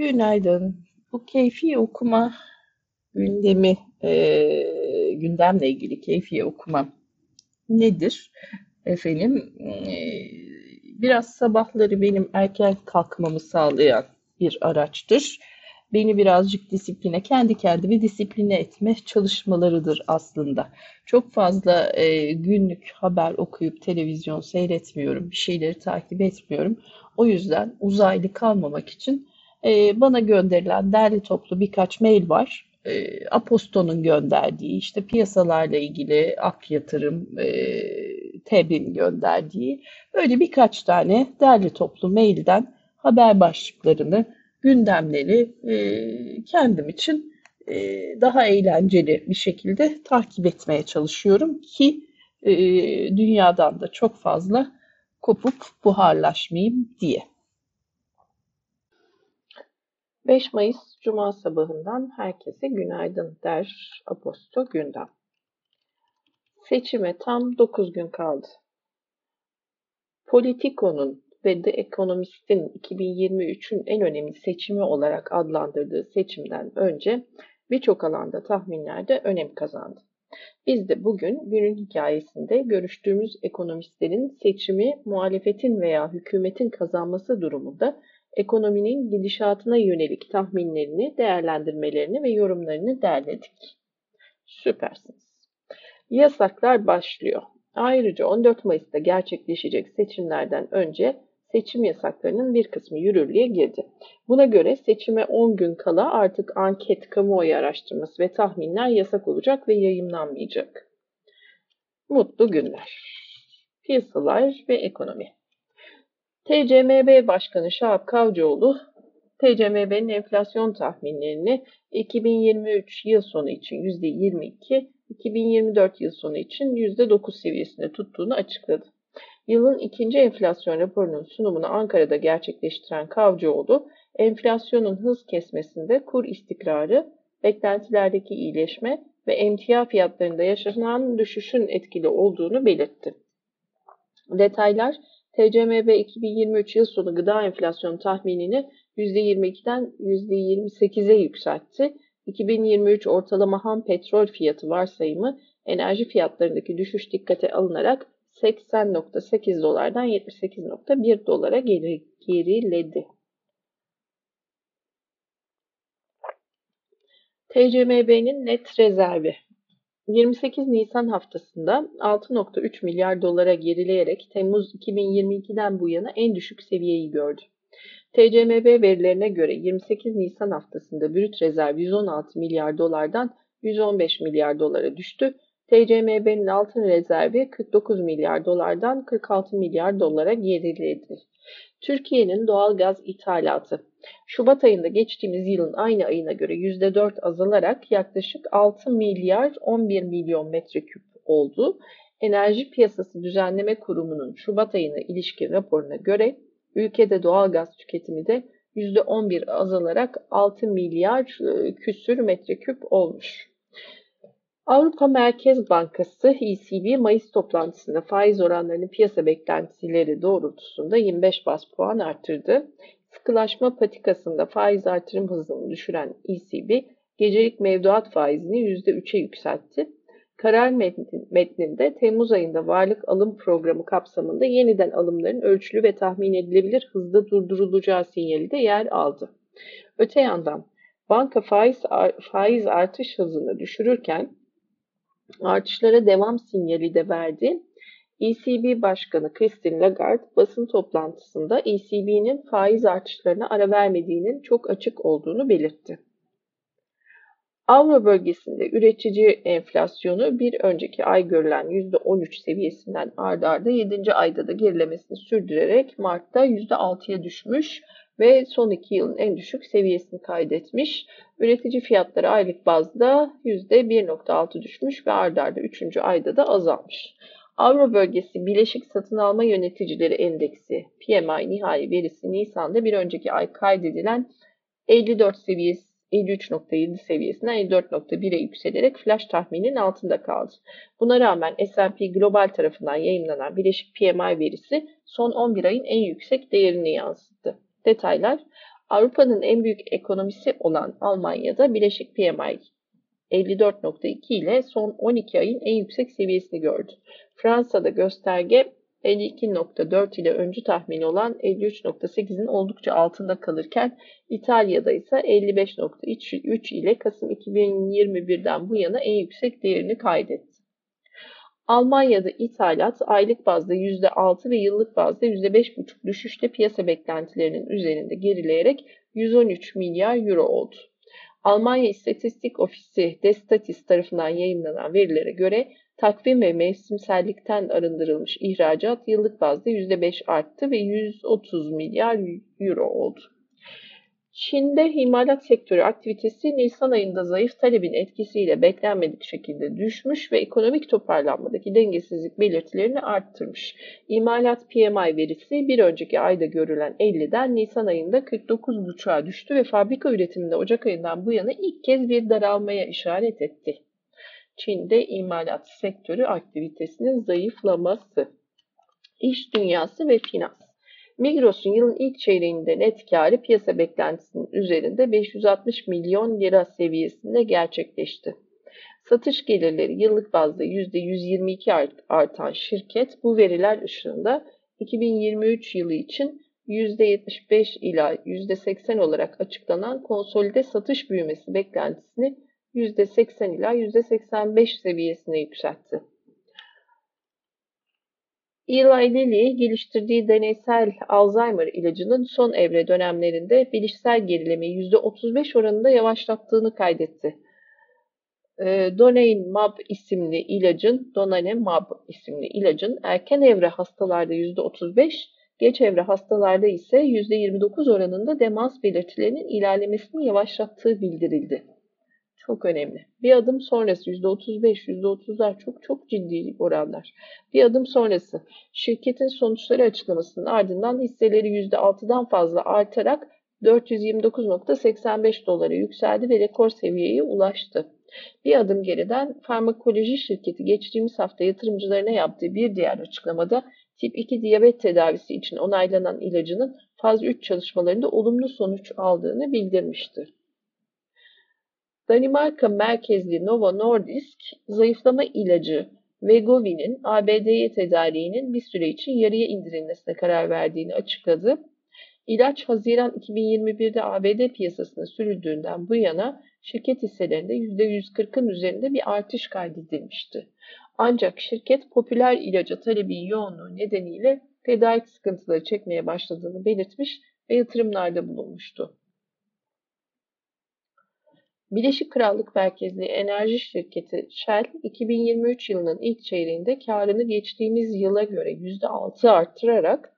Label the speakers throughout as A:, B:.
A: Günaydın. Bu keyfi okuma gündemi, e, gündemle ilgili keyfi okuma nedir? Efendim, e, biraz sabahları benim erken kalkmamı sağlayan bir araçtır. Beni birazcık disipline, kendi kendimi disipline etme çalışmalarıdır aslında. Çok fazla e, günlük haber okuyup televizyon seyretmiyorum, bir şeyleri takip etmiyorum. O yüzden uzaylı kalmamak için e, bana gönderilen derli toplu birkaç mail var. E, Aposto'nun gönderdiği, işte piyasalarla ilgili Ak Yatırım, e, TEB'in gönderdiği böyle birkaç tane derli toplu mailden haber başlıklarını, gündemleri e, kendim için e, daha eğlenceli bir şekilde takip etmeye çalışıyorum ki e, dünyadan da çok fazla kopup buharlaşmayayım diye. 5 Mayıs Cuma sabahından herkese günaydın der Aposto Gündem. Seçime tam 9 gün kaldı. Politico'nun ve The Economist'in 2023'ün en önemli seçimi olarak adlandırdığı seçimden önce birçok alanda tahminlerde önem kazandı. Biz de bugün günün hikayesinde görüştüğümüz ekonomistlerin seçimi muhalefetin veya hükümetin kazanması durumunda ekonominin gidişatına yönelik tahminlerini, değerlendirmelerini ve yorumlarını derledik. Süpersiniz. Yasaklar başlıyor. Ayrıca 14 Mayıs'ta gerçekleşecek seçimlerden önce seçim yasaklarının bir kısmı yürürlüğe girdi. Buna göre seçime 10 gün kala artık anket, kamuoyu araştırması ve tahminler yasak olacak ve yayımlanmayacak. Mutlu günler. Piyasalar ve ekonomi. TCMB Başkanı Şahap Kavcıoğlu, TCMB'nin enflasyon tahminlerini 2023 yıl sonu için %22, 2024 yıl sonu için %9 seviyesinde tuttuğunu açıkladı. Yılın ikinci enflasyon raporunun sunumunu Ankara'da gerçekleştiren Kavcıoğlu, enflasyonun hız kesmesinde kur istikrarı, beklentilerdeki iyileşme ve emtia fiyatlarında yaşanan düşüşün etkili olduğunu belirtti. Detaylar TCMB 2023 yıl sonu gıda enflasyonu tahminini %22'den %28'e yükseltti. 2023 ortalama ham petrol fiyatı varsayımı enerji fiyatlarındaki düşüş dikkate alınarak 80.8 dolardan 78.1 dolara geri, geriledi. TCMB'nin net rezervi 28 Nisan haftasında 6.3 milyar dolara gerileyerek Temmuz 2022'den bu yana en düşük seviyeyi gördü. TCMB verilerine göre 28 Nisan haftasında brüt rezerv 116 milyar dolardan 115 milyar dolara düştü. TCMB'nin altın rezervi 49 milyar dolardan 46 milyar dolara geriledi. Türkiye'nin doğal gaz ithalatı Şubat ayında geçtiğimiz yılın aynı ayına göre %4 azalarak yaklaşık 6 milyar 11 milyon metreküp oldu. Enerji Piyasası Düzenleme Kurumu'nun Şubat ayına ilişkin raporuna göre ülkede doğal gaz tüketimi de %11 azalarak 6 milyar e, küsür metreküp olmuş. Avrupa Merkez Bankası ECB Mayıs toplantısında faiz oranlarını piyasa beklentileri doğrultusunda 25 bas puan arttırdı. Sıkılaşma patikasında faiz artırım hızını düşüren ECB, gecelik mevduat faizini %3'e yükseltti. Karar metninde Temmuz ayında varlık alım programı kapsamında yeniden alımların ölçülü ve tahmin edilebilir hızda durdurulacağı sinyali de yer aldı. Öte yandan banka faiz, faiz artış hızını düşürürken artışlara devam sinyali de verdi. ECB Başkanı Christine Lagarde basın toplantısında ECB'nin faiz artışlarına ara vermediğinin çok açık olduğunu belirtti. Avro bölgesinde üretici enflasyonu bir önceki ay görülen %13 seviyesinden ardarda arda 7. ayda da gerilemesini sürdürerek Mart'ta %6'ya düşmüş ve son iki yılın en düşük seviyesini kaydetmiş. Üretici fiyatları aylık bazda %1.6 düşmüş ve ardarda arda 3. ayda da azalmış. Avro bölgesi Bileşik Satın Alma Yöneticileri Endeksi PMI nihai verisi Nisan'da bir önceki ay kaydedilen 54 seviyesi 53.7 seviyesinden 54.1'e yükselerek flash tahminin altında kaldı. Buna rağmen S&P Global tarafından yayınlanan Bileşik PMI verisi son 11 ayın en yüksek değerini yansıttı. Detaylar Avrupa'nın en büyük ekonomisi olan Almanya'da bileşik PMI 54.2 ile son 12 ayın en yüksek seviyesini gördü. Fransa'da gösterge 52.4 ile öncü tahmini olan 53.8'in oldukça altında kalırken İtalya'da ise 55.3 ile Kasım 2021'den bu yana en yüksek değerini kaydetti. Almanya'da ithalat aylık bazda %6 ve yıllık bazda %5,5 düşüşle piyasa beklentilerinin üzerinde gerileyerek 113 milyar euro oldu. Almanya İstatistik Ofisi Destatis tarafından yayınlanan verilere göre takvim ve mevsimsellikten arındırılmış ihracat yıllık bazda %5 arttı ve 130 milyar euro oldu. Çin'de imalat sektörü aktivitesi Nisan ayında zayıf talebin etkisiyle beklenmedik şekilde düşmüş ve ekonomik toparlanmadaki dengesizlik belirtilerini arttırmış. İmalat PMI verisi bir önceki ayda görülen 50'den Nisan ayında 49,5'a düştü ve fabrika üretiminde Ocak ayından bu yana ilk kez bir daralmaya işaret etti. Çin'de imalat sektörü aktivitesinin zayıflaması. İş dünyası ve finans. Migros'un yılın ilk çeyreğinde net karı piyasa beklentisinin üzerinde 560 milyon lira seviyesinde gerçekleşti. Satış gelirleri yıllık bazda %122 artan şirket bu veriler ışığında 2023 yılı için %75 ila %80 olarak açıklanan konsolide satış büyümesi beklentisini %80 ila %85 seviyesine yükseltti. Eli Lilly geliştirdiği deneysel Alzheimer ilacının son evre dönemlerinde bilişsel gerilimi %35 oranında yavaşlattığını kaydetti. Ee, Donanemab isimli ilacın, Donanemab isimli ilacın erken evre hastalarda %35, geç evre hastalarda ise %29 oranında demans belirtilerinin ilerlemesini yavaşlattığı bildirildi. Çok önemli. Bir adım sonrası %35, %30'lar çok çok ciddi oranlar. Bir adım sonrası şirketin sonuçları açıklamasının ardından hisseleri %6'dan fazla artarak 429.85 dolara yükseldi ve rekor seviyeye ulaştı. Bir adım geriden farmakoloji şirketi geçtiğimiz hafta yatırımcılarına yaptığı bir diğer açıklamada tip 2 diyabet tedavisi için onaylanan ilacının faz 3 çalışmalarında olumlu sonuç aldığını bildirmiştir. Danimarka merkezli Novo Nordisk, zayıflama ilacı Wegovy'nin ABD'ye tedariğinin bir süre için yarıya indirilmesine karar verdiğini açıkladı. İlaç Haziran 2021'de ABD piyasasına sürüldüğünden bu yana şirket hisselerinde %140'ın üzerinde bir artış kaydedilmişti. Ancak şirket popüler ilaca talebin yoğunluğu nedeniyle tedarik sıkıntıları çekmeye başladığını belirtmiş ve yatırımlarda bulunmuştu. Birleşik Krallık merkezli enerji şirketi Shell, 2023 yılının ilk çeyreğinde karını geçtiğimiz yıla göre %6 arttırarak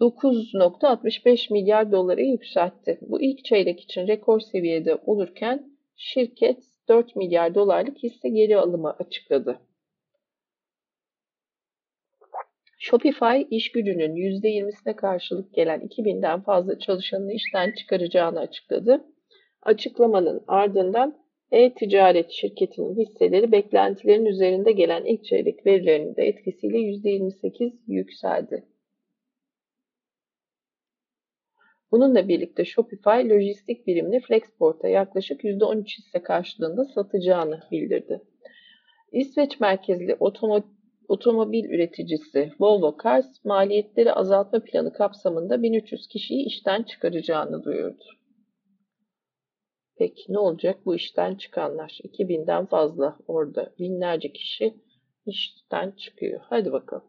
A: 9.65 milyar dolara yükseltti. Bu ilk çeyrek için rekor seviyede olurken şirket 4 milyar dolarlık hisse geri alımı açıkladı. Shopify iş gücünün %20'sine karşılık gelen 2000'den fazla çalışanını işten çıkaracağını açıkladı. Açıklamanın ardından e-ticaret şirketinin hisseleri beklentilerin üzerinde gelen ilk çeyrek verilerinin de etkisiyle %28 yükseldi. Bununla birlikte Shopify lojistik birimini Flexport'a yaklaşık %13 hisse karşılığında satacağını bildirdi. İsveç merkezli otomobil üreticisi Volvo Cars maliyetleri azaltma planı kapsamında 1300 kişiyi işten çıkaracağını duyurdu. Peki ne olacak bu işten çıkanlar? 2000'den fazla orada binlerce kişi işten çıkıyor. Hadi bakalım.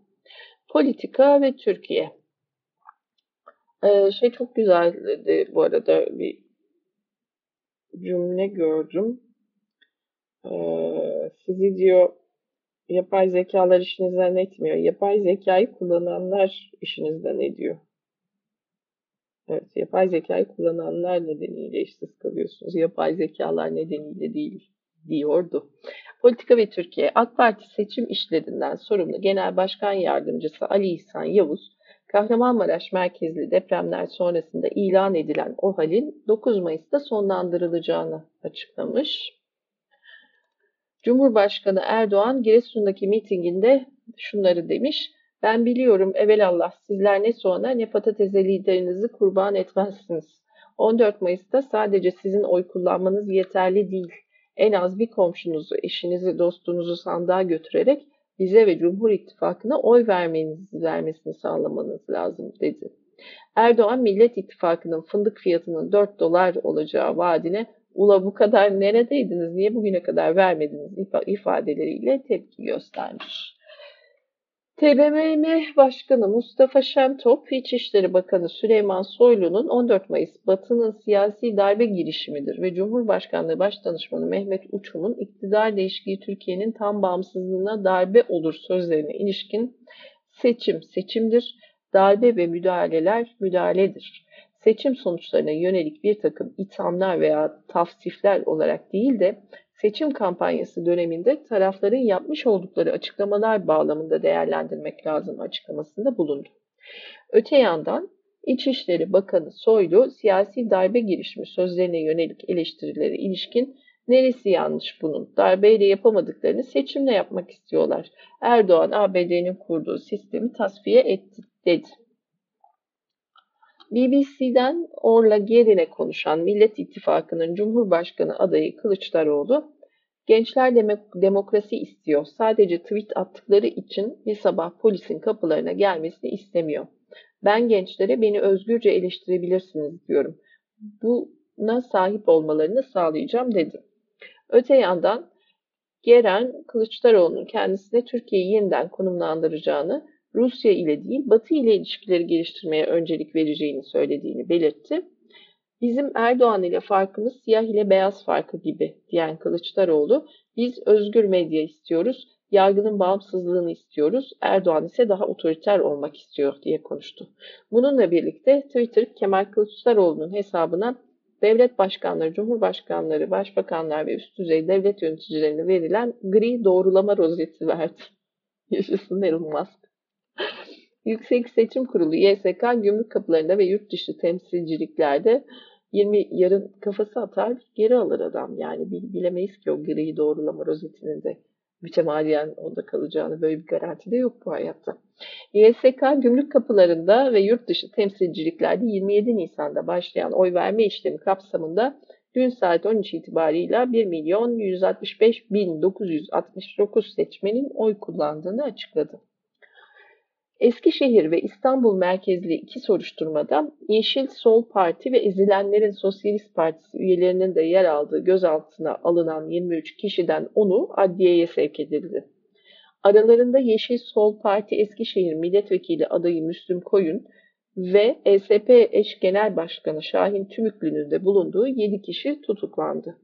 A: Politika ve Türkiye. Ee, şey çok güzeldi bu arada bir cümle gördüm. Ee, sizi diyor yapay zekalar işinizden etmiyor. Yapay zekayı kullananlar işinizden ediyor. Evet, yapay zekayı kullananlar nedeniyle işsiz kalıyorsunuz. Yapay zekalar nedeniyle değil diyordu. Politika ve Türkiye AK Parti seçim işlerinden sorumlu Genel Başkan Yardımcısı Ali İhsan Yavuz, Kahramanmaraş merkezli depremler sonrasında ilan edilen o halin 9 Mayıs'ta sonlandırılacağını açıklamış. Cumhurbaşkanı Erdoğan Giresun'daki mitinginde şunları demiş. Ben biliyorum evelallah sizler ne soğana ne patatese liderinizi kurban etmezsiniz. 14 Mayıs'ta sadece sizin oy kullanmanız yeterli değil. En az bir komşunuzu, eşinizi, dostunuzu sandığa götürerek bize ve Cumhur İttifakı'na oy vermenizi, vermesini sağlamanız lazım dedi. Erdoğan Millet İttifakı'nın fındık fiyatının 4 dolar olacağı vaadine ula bu kadar neredeydiniz, niye bugüne kadar vermediniz ifadeleriyle tepki göstermiş. TBMM Başkanı Mustafa Şentop, İçişleri Bakanı Süleyman Soylu'nun 14 Mayıs Batı'nın siyasi darbe girişimidir ve Cumhurbaşkanlığı Başdanışmanı Mehmet Uçum'un iktidar değişikliği Türkiye'nin tam bağımsızlığına darbe olur sözlerine ilişkin seçim seçimdir, darbe ve müdahaleler müdahaledir. Seçim sonuçlarına yönelik bir takım ithamlar veya tavsifler olarak değil de seçim kampanyası döneminde tarafların yapmış oldukları açıklamalar bağlamında değerlendirmek lazım açıklamasında bulundu. Öte yandan İçişleri Bakanı Soylu siyasi darbe girişimi sözlerine yönelik eleştirilere ilişkin neresi yanlış bunun? Darbeyle yapamadıklarını seçimle yapmak istiyorlar. Erdoğan ABD'nin kurduğu sistemi tasfiye etti dedi. BBC'den Orla Gerin'e konuşan Millet İttifakı'nın Cumhurbaşkanı adayı Kılıçdaroğlu, gençler demokrasi istiyor. Sadece tweet attıkları için bir sabah polisin kapılarına gelmesini istemiyor. Ben gençlere beni özgürce eleştirebilirsiniz diyorum. Buna sahip olmalarını sağlayacağım dedi. Öte yandan Geren Kılıçdaroğlu'nun kendisine Türkiye'yi yeniden konumlandıracağını Rusya ile değil Batı ile ilişkileri geliştirmeye öncelik vereceğini söylediğini belirtti. Bizim Erdoğan ile farkımız siyah ile beyaz farkı gibi diyen Kılıçdaroğlu, biz özgür medya istiyoruz, yargının bağımsızlığını istiyoruz, Erdoğan ise daha otoriter olmak istiyor diye konuştu. Bununla birlikte Twitter Kemal Kılıçdaroğlu'nun hesabına devlet başkanları, cumhurbaşkanları, başbakanlar ve üst düzey devlet yöneticilerine verilen gri doğrulama rozeti verdi. Yaşasın Elon Musk. Yüksek Seçim Kurulu YSK gümrük kapılarında ve yurt dışı temsilciliklerde 20 yarın kafası atar geri alır adam. Yani bilemeyiz ki o gri doğrulama rozetinin de mütemadiyen onda kalacağını böyle bir garanti de yok bu hayatta. YSK gümrük kapılarında ve yurt dışı temsilciliklerde 27 Nisan'da başlayan oy verme işlemi kapsamında dün saat 13 itibarıyla 1 milyon 165 bin 969 seçmenin oy kullandığını açıkladı. Eskişehir ve İstanbul merkezli iki soruşturmada Yeşil Sol Parti ve Ezilenlerin Sosyalist Partisi üyelerinin de yer aldığı gözaltına alınan 23 kişiden 10'u adliyeye sevk edildi. Aralarında Yeşil Sol Parti Eskişehir Milletvekili adayı Müslüm Koyun ve ESP eş genel başkanı Şahin Tümüklü'nün de bulunduğu 7 kişi tutuklandı.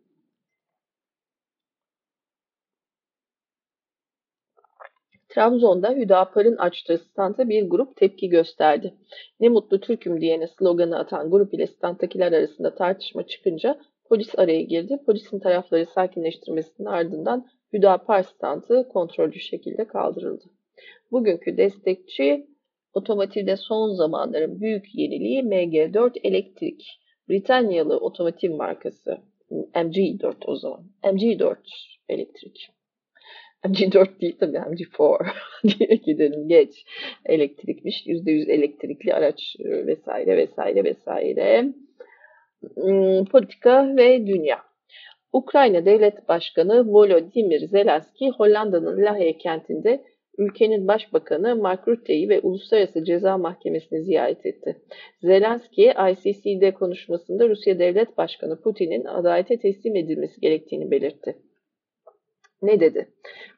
A: Trabzon'da Hüdapar'ın açtığı standa bir grup tepki gösterdi. Ne mutlu Türk'üm diyene sloganı atan grup ile standtakiler arasında tartışma çıkınca polis araya girdi. Polisin tarafları sakinleştirmesinin ardından Hüdapar standı kontrollü şekilde kaldırıldı. Bugünkü destekçi otomotivde son zamanların büyük yeniliği MG4 elektrik. Britanyalı otomotiv markası MG4 o zaman. MG4 elektrik. MG4 değil tabii MG4 diye gidelim geç. Elektrikmiş. %100 elektrikli araç e, vesaire vesaire vesaire. Hmm, politika ve dünya. Ukrayna Devlet Başkanı Volodymyr Zelenski Hollanda'nın Lahey kentinde ülkenin başbakanı Mark Rutte'yi ve Uluslararası Ceza Mahkemesi'ni ziyaret etti. Zelenski, ICC'de konuşmasında Rusya Devlet Başkanı Putin'in adalete teslim edilmesi gerektiğini belirtti ne dedi?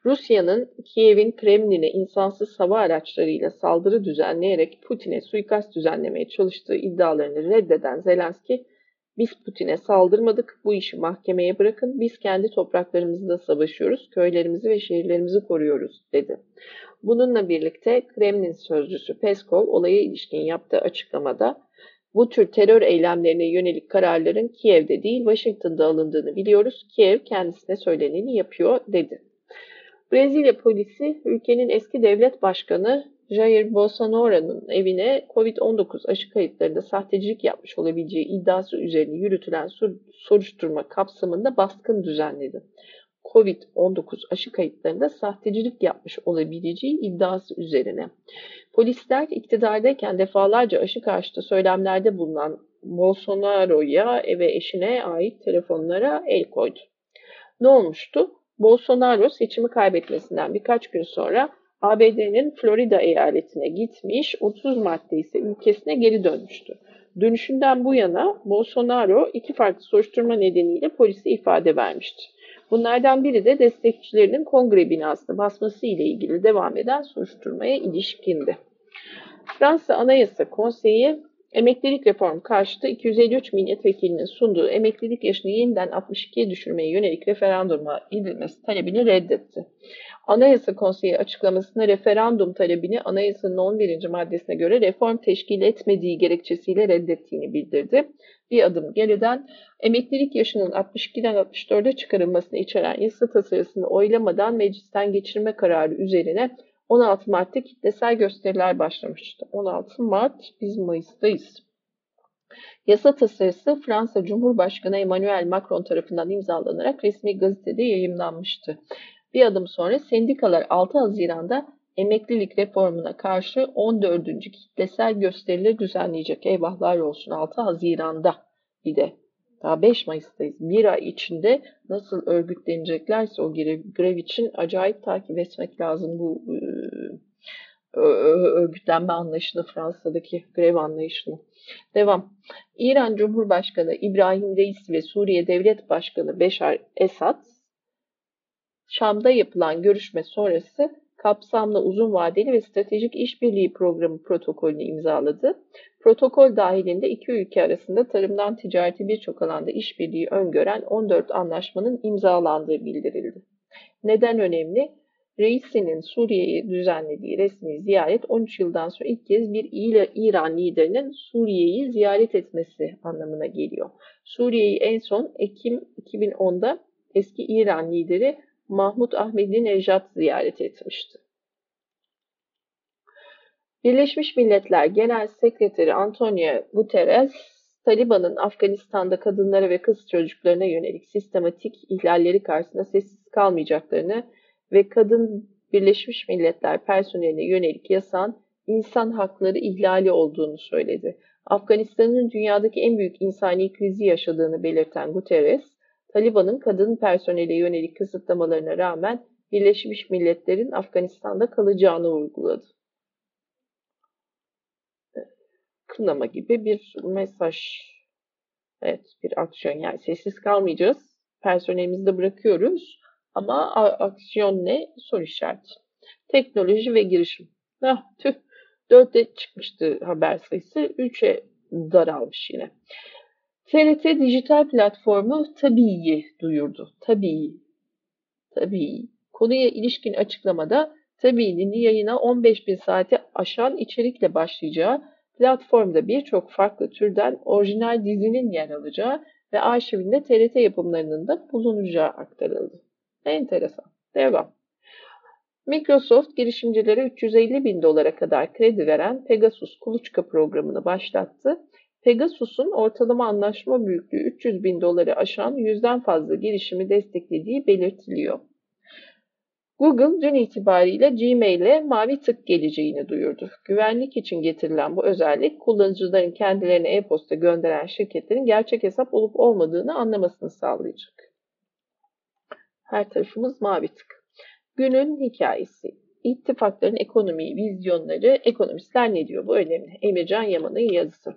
A: Rusya'nın Kiev'in Kremlin'e insansız hava araçlarıyla saldırı düzenleyerek Putin'e suikast düzenlemeye çalıştığı iddialarını reddeden Zelenski, biz Putin'e saldırmadık, bu işi mahkemeye bırakın, biz kendi topraklarımızda savaşıyoruz, köylerimizi ve şehirlerimizi koruyoruz, dedi. Bununla birlikte Kremlin sözcüsü Peskov olaya ilişkin yaptığı açıklamada bu tür terör eylemlerine yönelik kararların Kiev'de değil Washington'da alındığını biliyoruz. Kiev kendisine söyleneni yapıyor dedi. Brezilya polisi ülkenin eski devlet başkanı Jair Bolsonaro'nun evine COVID-19 aşı kayıtlarında sahtecilik yapmış olabileceği iddiası üzerine yürütülen soruşturma kapsamında baskın düzenledi. COVID-19 aşı kayıtlarında sahtecilik yapmış olabileceği iddiası üzerine. Polisler iktidardayken defalarca aşı karşıtı söylemlerde bulunan Bolsonaro'ya ve eşine ait telefonlara el koydu. Ne olmuştu? Bolsonaro seçimi kaybetmesinden birkaç gün sonra ABD'nin Florida eyaletine gitmiş, 30 Mart'ta ise ülkesine geri dönmüştü. Dönüşünden bu yana Bolsonaro iki farklı soruşturma nedeniyle polise ifade vermişti. Bunlardan biri de destekçilerinin kongre binasını basması ile ilgili devam eden soruşturmaya ilişkindi. Fransa Anayasa Konseyi emeklilik reformu karşıtı 253 milletvekilinin sunduğu emeklilik yaşını yeniden 62'ye düşürmeye yönelik referanduma gidilmesi talebini reddetti. Anayasa Konseyi açıklamasında referandum talebini anayasanın 11. maddesine göre reform teşkil etmediği gerekçesiyle reddettiğini bildirdi. Bir adım geriden emeklilik yaşının 62'den 64'e çıkarılmasını içeren yasa tasarısını oylamadan meclisten geçirme kararı üzerine 16 Mart'ta kitlesel gösteriler başlamıştı. 16 Mart, biz Mayıs'tayız. Yasa tasarısı Fransa Cumhurbaşkanı Emmanuel Macron tarafından imzalanarak resmi gazetede yayımlanmıştı. Bir adım sonra sendikalar 6 Haziran'da emeklilik reformuna karşı 14. kitlesel gösterileri düzenleyecek. Eyvahlar olsun 6 Haziran'da bir de. Daha 5 Mayıs'tayız. Bir ay içinde nasıl örgütleneceklerse o grev, için acayip takip etmek lazım bu e, örgütlenme anlayışını, Fransa'daki grev anlayışını. Devam. İran Cumhurbaşkanı İbrahim Reis ve Suriye Devlet Başkanı Beşar Esad Şam'da yapılan görüşme sonrası kapsamlı uzun vadeli ve stratejik işbirliği programı protokolünü imzaladı. Protokol dahilinde iki ülke arasında tarımdan ticareti birçok alanda işbirliği öngören 14 anlaşmanın imzalandığı bildirildi. Neden önemli? Reisi'nin Suriye'ye düzenlediği resmi ziyaret 13 yıldan sonra ilk kez bir İran liderinin Suriye'yi ziyaret etmesi anlamına geliyor. Suriye'yi en son Ekim 2010'da eski İran lideri Mahmut Ahmedinejad ziyaret etmişti. Birleşmiş Milletler Genel Sekreteri Antonio Guterres, Taliban'ın Afganistan'da kadınlara ve kız çocuklarına yönelik sistematik ihlalleri karşısında sessiz kalmayacaklarını ve kadın Birleşmiş Milletler personeline yönelik yasan insan hakları ihlali olduğunu söyledi. Afganistan'ın dünyadaki en büyük insani krizi yaşadığını belirten Guterres, Taliban'ın kadın personele yönelik kısıtlamalarına rağmen Birleşmiş Milletler'in Afganistan'da kalacağını vurguladı. Kınama gibi bir mesaj. Evet, bir aksiyon. Yani sessiz kalmayacağız. Personelimizi de bırakıyoruz. Ama aksiyon ne? Soru işareti. Teknoloji ve girişim. Ah, tüh. 4'e çıkmıştı haber sayısı. 3'e daralmış yine. TRT dijital platformu Tabii duyurdu. Tabii. Tabii. Konuya ilişkin açıklamada Tabii'nin yayına 15 bin saate aşan içerikle başlayacağı, platformda birçok farklı türden orijinal dizinin yer alacağı ve arşivinde TRT yapımlarının da bulunacağı aktarıldı. Enteresan. Devam. Microsoft girişimcilere 350 bin dolara kadar kredi veren Pegasus kuluçka programını başlattı Pegasus'un ortalama anlaşma büyüklüğü 300 bin doları aşan yüzden fazla girişimi desteklediği belirtiliyor. Google dün itibariyle Gmail'e mavi tık geleceğini duyurdu. Güvenlik için getirilen bu özellik kullanıcıların kendilerine e-posta gönderen şirketlerin gerçek hesap olup olmadığını anlamasını sağlayacak. Her tarafımız mavi tık. Günün hikayesi. İttifakların ekonomi, vizyonları, ekonomistler ne diyor? Bu önemli. Emircan Yaman'ın yazısı.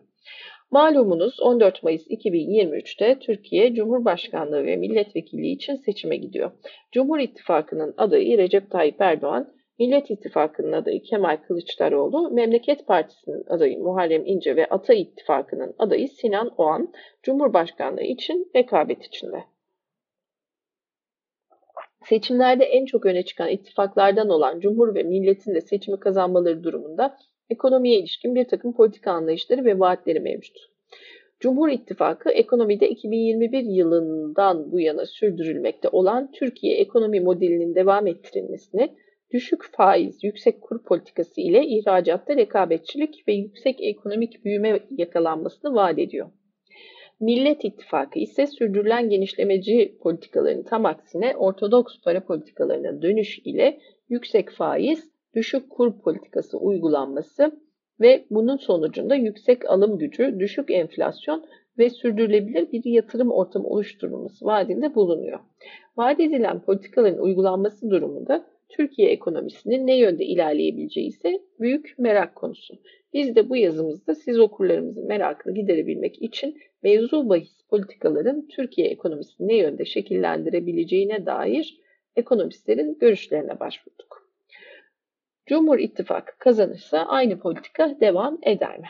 A: Malumunuz 14 Mayıs 2023'te Türkiye Cumhurbaşkanlığı ve milletvekilliği için seçime gidiyor. Cumhur İttifakı'nın adayı Recep Tayyip Erdoğan, Millet İttifakı'nın adayı Kemal Kılıçdaroğlu, Memleket Partisi'nin adayı Muharrem İnce ve Ata İttifakı'nın adayı Sinan Oğan, Cumhurbaşkanlığı için rekabet içinde. Seçimlerde en çok öne çıkan ittifaklardan olan Cumhur ve Millet'in de seçimi kazanmaları durumunda ekonomiye ilişkin bir takım politika anlayışları ve vaatleri mevcut. Cumhur İttifakı ekonomide 2021 yılından bu yana sürdürülmekte olan Türkiye ekonomi modelinin devam ettirilmesini, düşük faiz, yüksek kur politikası ile ihracatta rekabetçilik ve yüksek ekonomik büyüme yakalanmasını vaat ediyor. Millet İttifakı ise sürdürülen genişlemeci politikaların tam aksine ortodoks para politikalarına dönüş ile yüksek faiz, düşük kur politikası uygulanması ve bunun sonucunda yüksek alım gücü, düşük enflasyon ve sürdürülebilir bir yatırım ortamı oluşturulması vaadinde bulunuyor. Vaat edilen politikaların uygulanması durumunda Türkiye ekonomisinin ne yönde ilerleyebileceği ise büyük merak konusu. Biz de bu yazımızda siz okurlarımızın merakını giderebilmek için mevzu bahis politikaların Türkiye ekonomisini ne yönde şekillendirebileceğine dair ekonomistlerin görüşlerine başvurduk. Cumhur İttifakı kazanırsa aynı politika devam eder mi?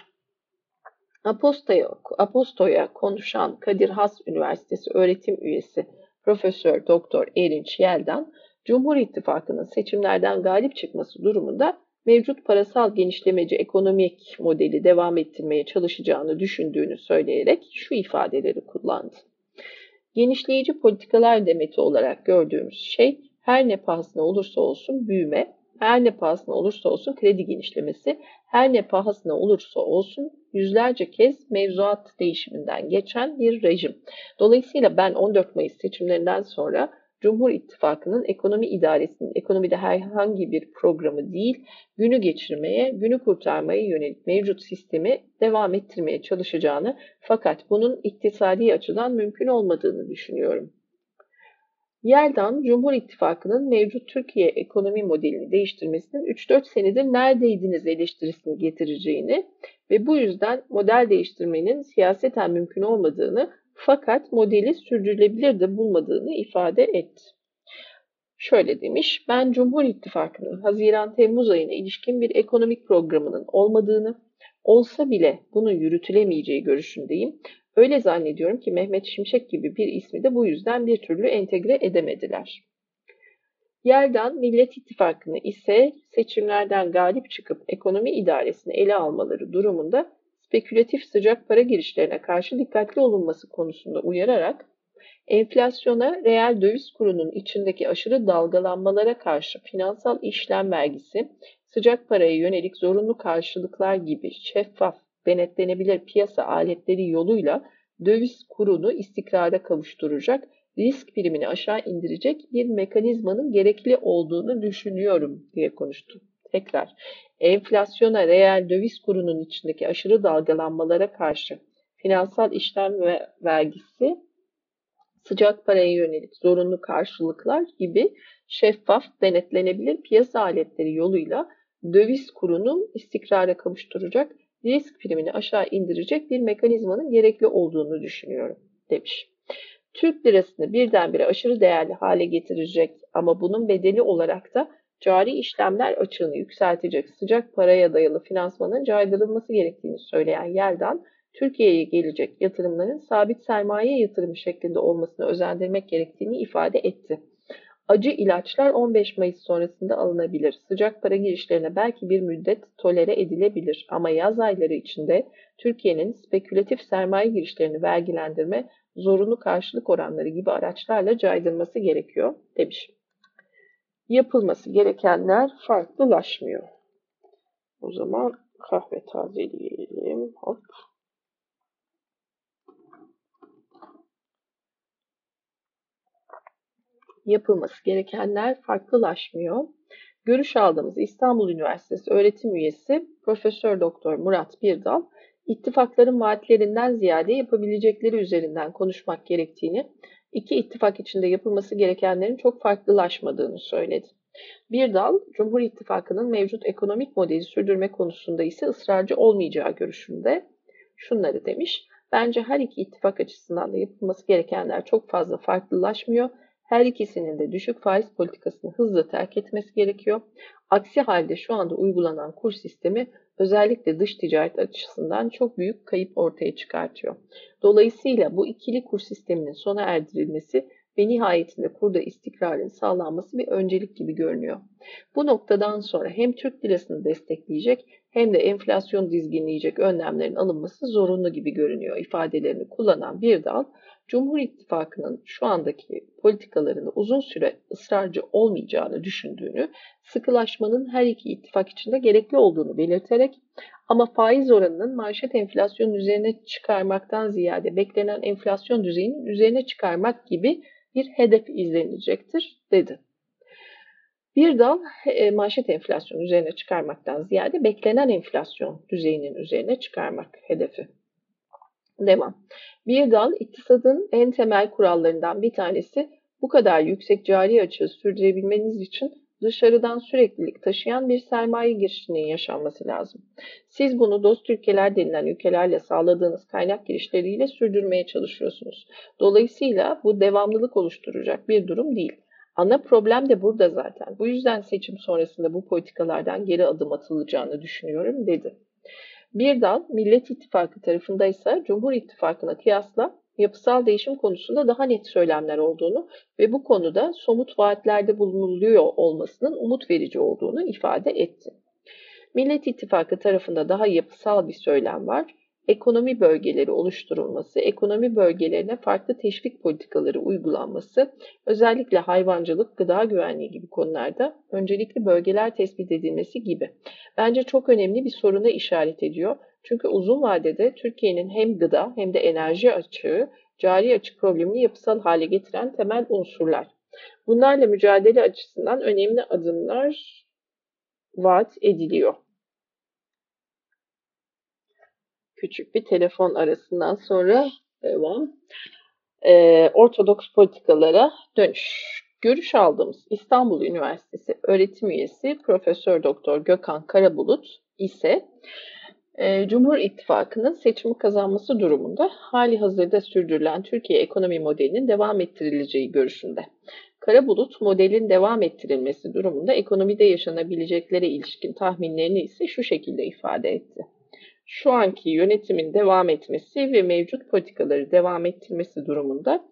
A: Aposto'ya, Aposto'ya konuşan Kadir Has Üniversitesi öğretim üyesi Profesör Doktor Erinç Yeldan, Cumhur İttifakı'nın seçimlerden galip çıkması durumunda mevcut parasal genişlemeci ekonomik modeli devam ettirmeye çalışacağını düşündüğünü söyleyerek şu ifadeleri kullandı. Genişleyici politikalar demeti olarak gördüğümüz şey her ne pahasına olursa olsun büyüme, her ne pahasına olursa olsun kredi genişlemesi, her ne pahasına olursa olsun yüzlerce kez mevzuat değişiminden geçen bir rejim. Dolayısıyla ben 14 Mayıs seçimlerinden sonra Cumhur İttifakı'nın ekonomi idaresinin ekonomide herhangi bir programı değil, günü geçirmeye, günü kurtarmaya yönelik mevcut sistemi devam ettirmeye çalışacağını fakat bunun iktisadi açıdan mümkün olmadığını düşünüyorum. Yerdan Cumhur İttifakı'nın mevcut Türkiye ekonomi modelini değiştirmesinin 3-4 senedir neredeydiniz eleştirisini getireceğini ve bu yüzden model değiştirmenin siyaseten mümkün olmadığını fakat modeli sürdürülebilir de bulmadığını ifade etti. Şöyle demiş, ben Cumhur İttifakı'nın Haziran-Temmuz ayına ilişkin bir ekonomik programının olmadığını, olsa bile bunun yürütülemeyeceği görüşündeyim. Öyle zannediyorum ki Mehmet Şimşek gibi bir ismi de bu yüzden bir türlü entegre edemediler. Yerden Millet İttifakı'nı ise seçimlerden galip çıkıp ekonomi idaresini ele almaları durumunda spekülatif sıcak para girişlerine karşı dikkatli olunması konusunda uyararak enflasyona reel döviz kurunun içindeki aşırı dalgalanmalara karşı finansal işlem vergisi, sıcak paraya yönelik zorunlu karşılıklar gibi şeffaf, denetlenebilir piyasa aletleri yoluyla döviz kurunu istikrara kavuşturacak, risk primini aşağı indirecek bir mekanizmanın gerekli olduğunu düşünüyorum diye konuştu. Tekrar, enflasyona reel döviz kurunun içindeki aşırı dalgalanmalara karşı finansal işlem ve vergisi, sıcak paraya yönelik zorunlu karşılıklar gibi şeffaf, denetlenebilir piyasa aletleri yoluyla döviz kurunu istikrara kavuşturacak, risk primini aşağı indirecek bir mekanizmanın gerekli olduğunu düşünüyorum demiş. Türk lirasını birdenbire aşırı değerli hale getirecek ama bunun bedeli olarak da cari işlemler açığını yükseltecek sıcak paraya dayalı finansmanın caydırılması gerektiğini söyleyen Yeldan, Türkiye'ye gelecek yatırımların sabit sermaye yatırımı şeklinde olmasını özendirmek gerektiğini ifade etti. Acı ilaçlar 15 Mayıs sonrasında alınabilir. Sıcak para girişlerine belki bir müddet tolere edilebilir ama yaz ayları içinde Türkiye'nin spekülatif sermaye girişlerini vergilendirme, zorunlu karşılık oranları gibi araçlarla caydırması gerekiyor demiş yapılması gerekenler farklılaşmıyor. O zaman kahve tazeleyelim. Hop. Yapılması gerekenler farklılaşmıyor. Görüş aldığımız İstanbul Üniversitesi öğretim üyesi Profesör Doktor Murat Birdal, ittifakların vaatlerinden ziyade yapabilecekleri üzerinden konuşmak gerektiğini iki ittifak içinde yapılması gerekenlerin çok farklılaşmadığını söyledi. Bir dal, Cumhur İttifakı'nın mevcut ekonomik modeli sürdürme konusunda ise ısrarcı olmayacağı görüşünde şunları demiş. Bence her iki ittifak açısından da yapılması gerekenler çok fazla farklılaşmıyor. Her ikisinin de düşük faiz politikasını hızla terk etmesi gerekiyor. Aksi halde şu anda uygulanan kur sistemi özellikle dış ticaret açısından çok büyük kayıp ortaya çıkartıyor. Dolayısıyla bu ikili kur sisteminin sona erdirilmesi ve nihayetinde kurda istikrarın sağlanması bir öncelik gibi görünüyor. Bu noktadan sonra hem Türk lirasını destekleyecek hem de enflasyon dizginleyecek önlemlerin alınması zorunlu gibi görünüyor ifadelerini kullanan bir dal, Cumhur İttifakı'nın şu andaki politikalarını uzun süre ısrarcı olmayacağını düşündüğünü, sıkılaşmanın her iki ittifak içinde gerekli olduğunu belirterek ama faiz oranının manşet enflasyonun üzerine çıkarmaktan ziyade beklenen enflasyon düzeyinin üzerine çıkarmak gibi bir hedef izlenecektir dedi. Bir dal e, manşet enflasyonu üzerine çıkarmaktan ziyade beklenen enflasyon düzeyinin üzerine çıkarmak hedefi. Devam. Bir dal iktisadın en temel kurallarından bir tanesi bu kadar yüksek cari açığı sürdürebilmeniz için dışarıdan süreklilik taşıyan bir sermaye girişinin yaşanması lazım. Siz bunu dost ülkeler denilen ülkelerle sağladığınız kaynak girişleriyle sürdürmeye çalışıyorsunuz. Dolayısıyla bu devamlılık oluşturacak bir durum değil. Ana problem de burada zaten. Bu yüzden seçim sonrasında bu politikalardan geri adım atılacağını düşünüyorum dedi. Bir dal Millet İttifakı tarafındaysa Cumhur İttifakı'na kıyasla yapısal değişim konusunda daha net söylemler olduğunu ve bu konuda somut vaatlerde bulunuluyor olmasının umut verici olduğunu ifade etti. Millet İttifakı tarafında daha yapısal bir söylem var ekonomi bölgeleri oluşturulması, ekonomi bölgelerine farklı teşvik politikaları uygulanması, özellikle hayvancılık, gıda güvenliği gibi konularda öncelikli bölgeler tespit edilmesi gibi. Bence çok önemli bir soruna işaret ediyor. Çünkü uzun vadede Türkiye'nin hem gıda hem de enerji açığı, cari açık problemini yapısal hale getiren temel unsurlar. Bunlarla mücadele açısından önemli adımlar vaat ediliyor. Küçük bir telefon arasından sonra devam. E, ortodoks politikalara dönüş. Görüş aldığımız İstanbul Üniversitesi öğretim üyesi Profesör Doktor Gökhan Karabulut ise e, Cumhur İttifakı'nın seçimi kazanması durumunda hali hazırda sürdürülen Türkiye ekonomi modelinin devam ettirileceği görüşünde. Karabulut modelin devam ettirilmesi durumunda ekonomide yaşanabileceklere ilişkin tahminlerini ise şu şekilde ifade etti şu anki yönetimin devam etmesi ve mevcut politikaları devam ettirmesi durumunda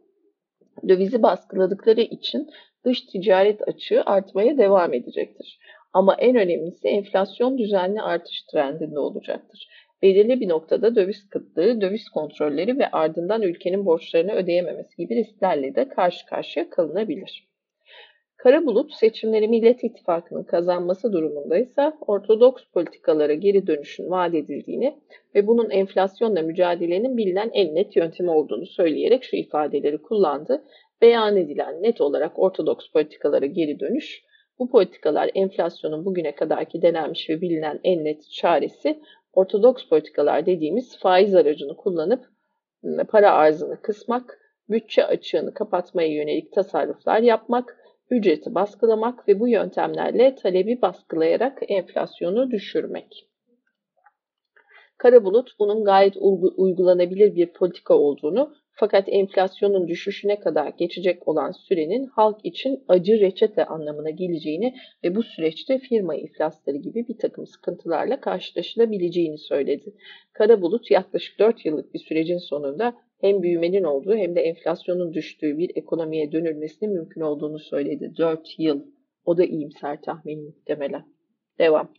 A: dövizi baskıladıkları için dış ticaret açığı artmaya devam edecektir. Ama en önemlisi enflasyon düzenli artış trendinde olacaktır. Belirli bir noktada döviz kıtlığı, döviz kontrolleri ve ardından ülkenin borçlarını ödeyememesi gibi risklerle de karşı karşıya kalınabilir. Kara bulut seçimleri Millet İttifakı'nın kazanması durumunda ise ortodoks politikalara geri dönüşün vaat edildiğini ve bunun enflasyonla mücadelenin bilinen en net yöntemi olduğunu söyleyerek şu ifadeleri kullandı. Beyan edilen net olarak ortodoks politikalara geri dönüş, bu politikalar enflasyonun bugüne kadarki denenmiş ve bilinen en net çaresi ortodoks politikalar dediğimiz faiz aracını kullanıp para arzını kısmak, bütçe açığını kapatmaya yönelik tasarruflar yapmak, ücreti baskılamak ve bu yöntemlerle talebi baskılayarak enflasyonu düşürmek. Kara bulut bunun gayet uygulanabilir bir politika olduğunu fakat enflasyonun düşüşüne kadar geçecek olan sürenin halk için acı reçete anlamına geleceğini ve bu süreçte firma iflasları gibi bir takım sıkıntılarla karşılaşılabileceğini söyledi. Kara bulut yaklaşık 4 yıllık bir sürecin sonunda hem büyümenin olduğu hem de enflasyonun düştüğü bir ekonomiye dönülmesinin mümkün olduğunu söyledi. 4 yıl. O da iyimser tahmin muhtemelen. Devam.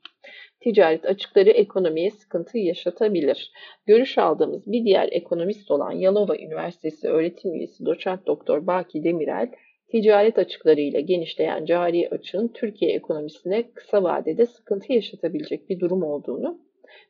A: Ticaret açıkları ekonomiye sıkıntı yaşatabilir. Görüş aldığımız bir diğer ekonomist olan Yalova Üniversitesi öğretim üyesi doçent doktor Baki Demirel, ticaret açıklarıyla genişleyen cari açığın Türkiye ekonomisine kısa vadede sıkıntı yaşatabilecek bir durum olduğunu,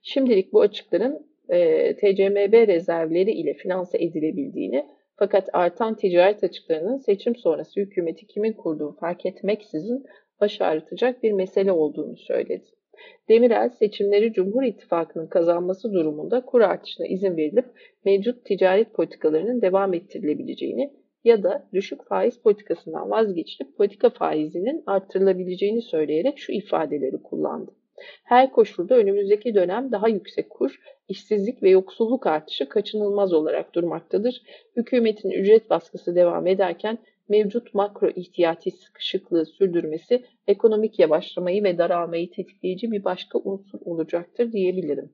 A: şimdilik bu açıkların e, TCMB rezervleri ile finanse edilebildiğini fakat artan ticaret açıklarının seçim sonrası hükümeti kimin kurduğu fark etmeksizin baş ağrıtacak bir mesele olduğunu söyledi. Demirel seçimleri Cumhur İttifakı'nın kazanması durumunda kur artışına izin verilip mevcut ticaret politikalarının devam ettirilebileceğini ya da düşük faiz politikasından vazgeçilip politika faizinin arttırılabileceğini söyleyerek şu ifadeleri kullandı. Her koşulda önümüzdeki dönem daha yüksek kur, işsizlik ve yoksulluk artışı kaçınılmaz olarak durmaktadır. Hükümetin ücret baskısı devam ederken mevcut makro ihtiyati sıkışıklığı sürdürmesi ekonomik yavaşlamayı ve daralmayı tetikleyici bir başka unsur olacaktır diyebilirim.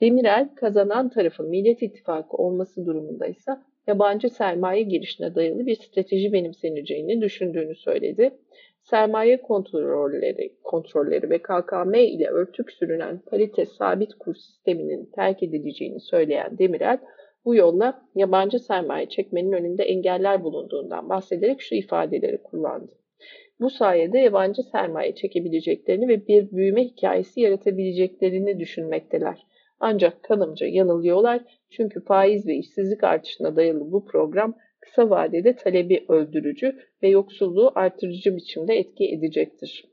A: Demirel kazanan tarafın Millet İttifakı olması durumunda ise yabancı sermaye girişine dayalı bir strateji benimseneceğini düşündüğünü söyledi sermaye kontrolleri, kontrolleri ve KKM ile örtük sürünen parite sabit kur sisteminin terk edileceğini söyleyen Demirel, bu yolla yabancı sermaye çekmenin önünde engeller bulunduğundan bahsederek şu ifadeleri kullandı. Bu sayede yabancı sermaye çekebileceklerini ve bir büyüme hikayesi yaratabileceklerini düşünmekteler. Ancak kanımca yanılıyorlar çünkü faiz ve işsizlik artışına dayalı bu program kısa vadede talebi öldürücü ve yoksulluğu artırıcı biçimde etki edecektir.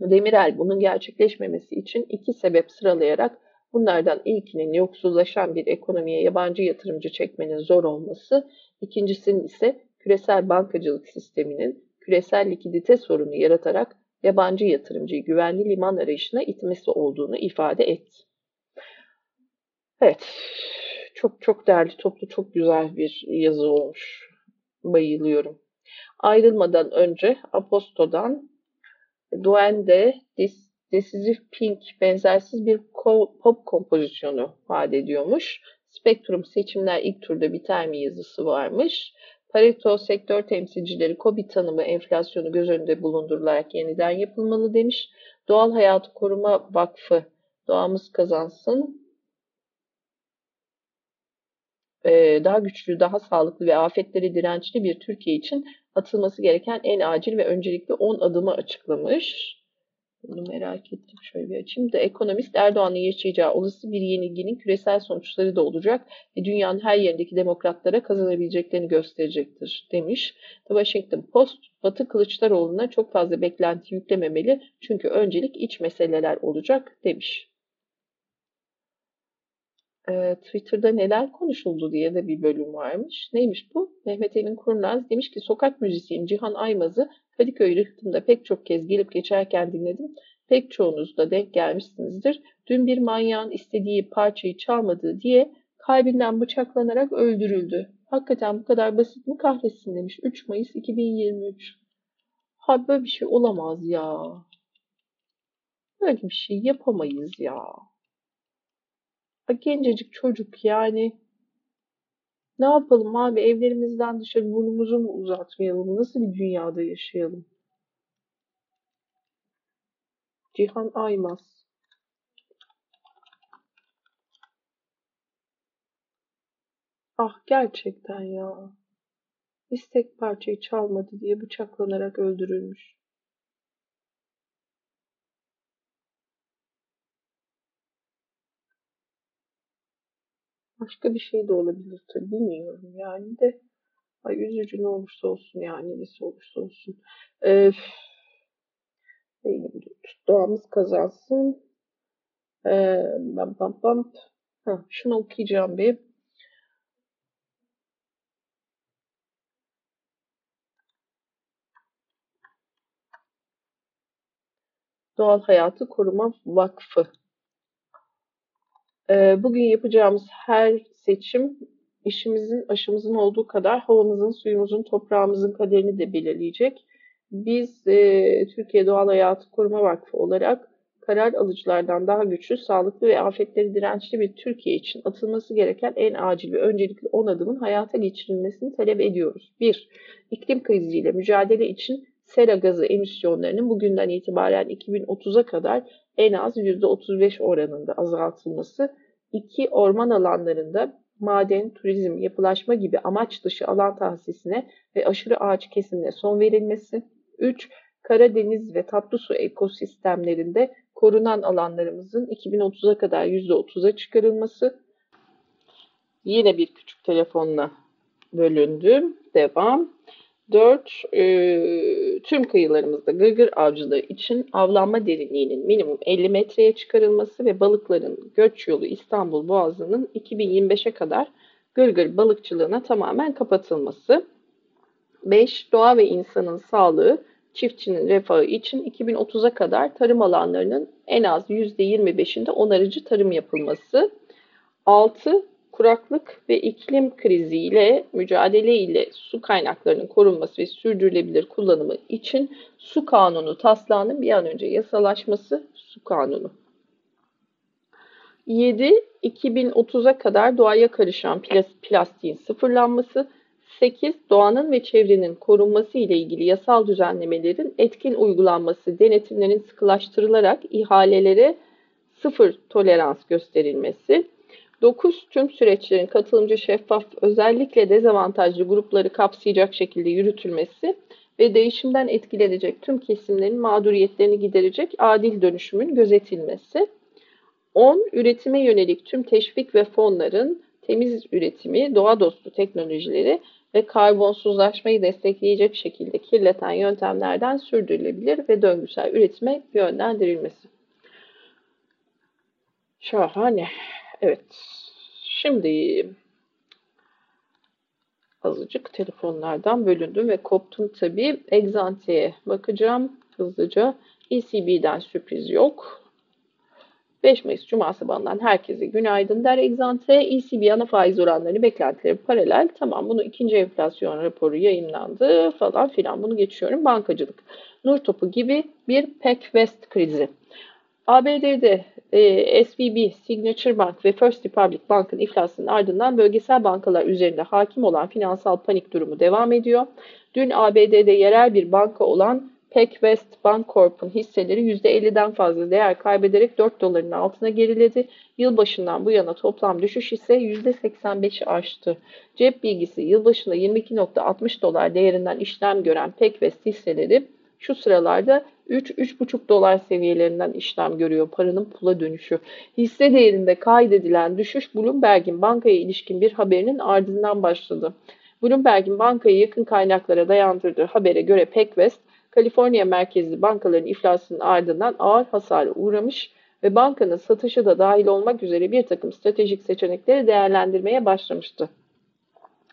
A: Demirel bunun gerçekleşmemesi için iki sebep sıralayarak bunlardan ilkinin yoksullaşan bir ekonomiye yabancı yatırımcı çekmenin zor olması, ikincisinin ise küresel bankacılık sisteminin küresel likidite sorunu yaratarak yabancı yatırımcıyı güvenli liman arayışına itmesi olduğunu ifade etti. Evet, çok çok değerli toplu, çok güzel bir yazı olmuş. Bayılıyorum. Ayrılmadan önce Aposto'dan Duende Decisive Pink benzersiz bir pop kompozisyonu vaat ediyormuş. Spektrum seçimler ilk turda biter mi yazısı varmış. Pareto sektör temsilcileri COVID tanımı enflasyonu göz önünde bulundurularak yeniden yapılmalı demiş. Doğal Hayatı Koruma Vakfı doğamız kazansın. Ee, daha güçlü, daha sağlıklı ve afetlere dirençli bir Türkiye için atılması gereken en acil ve öncelikli 10 adımı açıklamış. Bunu merak ettim. Şöyle bir açayım. The Economist Erdoğan'ın yaşayacağı olası bir yenilginin küresel sonuçları da olacak ve dünyanın her yerindeki demokratlara kazanabileceklerini gösterecektir demiş. The Washington Post Batı Kılıçdaroğlu'na çok fazla beklenti yüklememeli çünkü öncelik iç meseleler olacak demiş. Ee, Twitter'da neler konuşuldu diye de bir bölüm varmış. Neymiş bu? Mehmet Emin Kurnaz demiş ki sokak müzisyeni Cihan Aymaz'ı Kadıköy rıhtımda pek çok kez gelip geçerken dinledim. Pek çoğunuz da denk gelmişsinizdir. Dün bir manyağın istediği parçayı çalmadığı diye kalbinden bıçaklanarak öldürüldü. Hakikaten bu kadar basit mi kahretsin demiş. 3 Mayıs 2023. Ha böyle bir şey olamaz ya. Böyle bir şey yapamayız ya. Gencecik çocuk yani. Ne yapalım abi evlerimizden dışarı burnumuzu mu uzatmayalım? Nasıl bir dünyada yaşayalım? Cihan Aymaz Ah gerçekten ya. İstek parçayı çalmadı diye bıçaklanarak öldürülmüş. Başka bir şey de olabilir tabii bilmiyorum yani de. Ay üzücü ne olursa olsun yani nesi olursa olsun. Ee, doğamız kazansın. Ee, bam bam bam. Ha, şunu okuyacağım bir. Doğal Hayatı Koruma Vakfı bugün yapacağımız her seçim işimizin, aşımızın olduğu kadar havamızın, suyumuzun, toprağımızın kaderini de belirleyecek. Biz e, Türkiye Doğal Hayatı Koruma Vakfı olarak karar alıcılardan daha güçlü, sağlıklı ve afetleri dirençli bir Türkiye için atılması gereken en acil ve öncelikli 10 adımın hayata geçirilmesini talep ediyoruz. 1. İklim kriziyle mücadele için sera gazı emisyonlarının bugünden itibaren 2030'a kadar en az %35 oranında azaltılması, 2. Orman alanlarında maden, turizm, yapılaşma gibi amaç dışı alan tahsisine ve aşırı ağaç kesimine son verilmesi, 3. Karadeniz ve tatlı su ekosistemlerinde korunan alanlarımızın 2030'a kadar %30'a çıkarılması, yine bir küçük telefonla bölündüm. Devam. 4. E, tüm kıyılarımızda gırgır avcılığı için avlanma derinliğinin minimum 50 metreye çıkarılması ve balıkların göç yolu İstanbul Boğazı'nın 2025'e kadar gırgır balıkçılığına tamamen kapatılması. 5. Doğa ve insanın sağlığı, çiftçinin refahı için 2030'a kadar tarım alanlarının en az %25'inde onarıcı tarım yapılması. 6 kuraklık ve iklim kriziyle mücadele ile su kaynaklarının korunması ve sürdürülebilir kullanımı için su kanunu taslağının bir an önce yasalaşması su kanunu. 7. 2030'a kadar doğaya karışan plastiğin sıfırlanması. 8. Doğanın ve çevrenin korunması ile ilgili yasal düzenlemelerin etkin uygulanması, denetimlerin sıkılaştırılarak ihalelere sıfır tolerans gösterilmesi. 9. Tüm süreçlerin katılımcı, şeffaf, özellikle dezavantajlı grupları kapsayacak şekilde yürütülmesi ve değişimden etkilenecek tüm kesimlerin mağduriyetlerini giderecek adil dönüşümün gözetilmesi. 10. Üretime yönelik tüm teşvik ve fonların temiz üretimi, doğa dostu teknolojileri ve karbonsuzlaşmayı destekleyecek şekilde kirleten yöntemlerden sürdürülebilir ve döngüsel üretime yönlendirilmesi. Şahane. Evet. Şimdi azıcık telefonlardan bölündüm ve koptum tabii. Exante'ye bakacağım hızlıca. ECB'den sürpriz yok. 5 Mayıs Cuma sabahından herkese günaydın der Exante. ECB ana faiz oranları beklentileri paralel. Tamam bunu ikinci enflasyon raporu yayınlandı falan filan. Bunu geçiyorum. Bankacılık. Nur topu gibi bir PEC West krizi. ABD'de e, SVB, Signature Bank ve First Republic Bank'ın iflasının ardından bölgesel bankalar üzerinde hakim olan finansal panik durumu devam ediyor. Dün ABD'de yerel bir banka olan PacWest Bancorp'un hisseleri %50'den fazla değer kaybederek 4 doların altına geriledi. Yılbaşından bu yana toplam düşüş ise %85'i aştı. Cep bilgisi yılbaşında 22.60 dolar değerinden işlem gören PacWest hisseleri şu sıralarda 3-3,5 dolar seviyelerinden işlem görüyor paranın pula dönüşü. Hisse değerinde kaydedilen düşüş Bloomberg'in bankaya ilişkin bir haberinin ardından başladı. Bloomberg'in bankayı yakın kaynaklara dayandırdığı habere göre PacWest, Kaliforniya merkezli bankaların iflasının ardından ağır hasara uğramış ve bankanın satışı da dahil olmak üzere bir takım stratejik seçenekleri değerlendirmeye başlamıştı.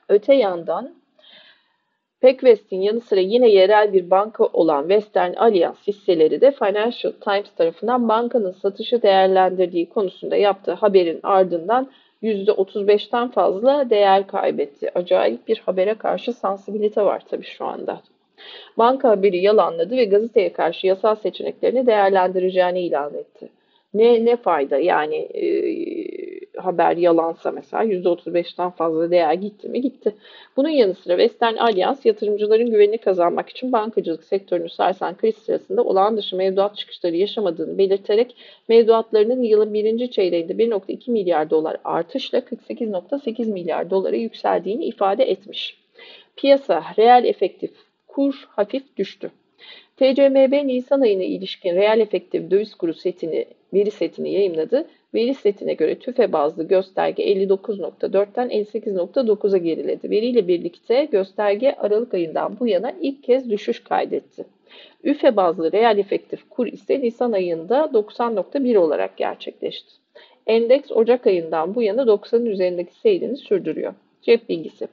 A: Öte yandan PacWest'in yanı sıra yine yerel bir banka olan Western Alliance hisseleri de Financial Times tarafından bankanın satışı değerlendirdiği konusunda yaptığı haberin ardından %35'ten fazla değer kaybetti. Acayip bir habere karşı sansibilite var tabii şu anda. Banka haberi yalanladı ve gazeteye karşı yasal seçeneklerini değerlendireceğini ilan etti. Ne ne fayda yani e, haber yalansa mesela %35'ten fazla değer gitti mi? Gitti. Bunun yanı sıra Western Alliance yatırımcıların güvenini kazanmak için bankacılık sektörünü sarsan kriz sırasında olağan dışı mevduat çıkışları yaşamadığını belirterek mevduatlarının yılın birinci çeyreğinde 1.2 milyar dolar artışla 48.8 milyar dolara yükseldiğini ifade etmiş. Piyasa reel efektif kur hafif düştü. TCMB Nisan ayına ilişkin reel efektif döviz kuru setini, veri setini yayınladı. Veri setine göre tüfe bazlı gösterge 59.4'ten 58.9'a geriledi. Veriyle birlikte gösterge Aralık ayından bu yana ilk kez düşüş kaydetti. Üfe bazlı reel efektif kur ise Nisan ayında 90.1 olarak gerçekleşti. Endeks Ocak ayından bu yana 90'ın üzerindeki seyrini sürdürüyor. Cep bilgisi.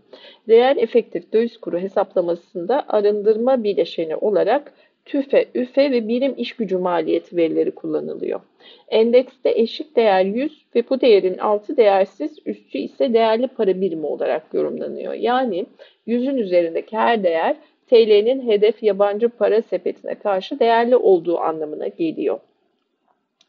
A: Reel efektif döviz kuru hesaplamasında arındırma bileşeni olarak tüfe, üfe ve birim iş gücü maliyeti verileri kullanılıyor. Endekste eşik değer 100 ve bu değerin altı değersiz, üstü ise değerli para birimi olarak yorumlanıyor. Yani 100'ün üzerindeki her değer TL'nin hedef yabancı para sepetine karşı değerli olduğu anlamına geliyor.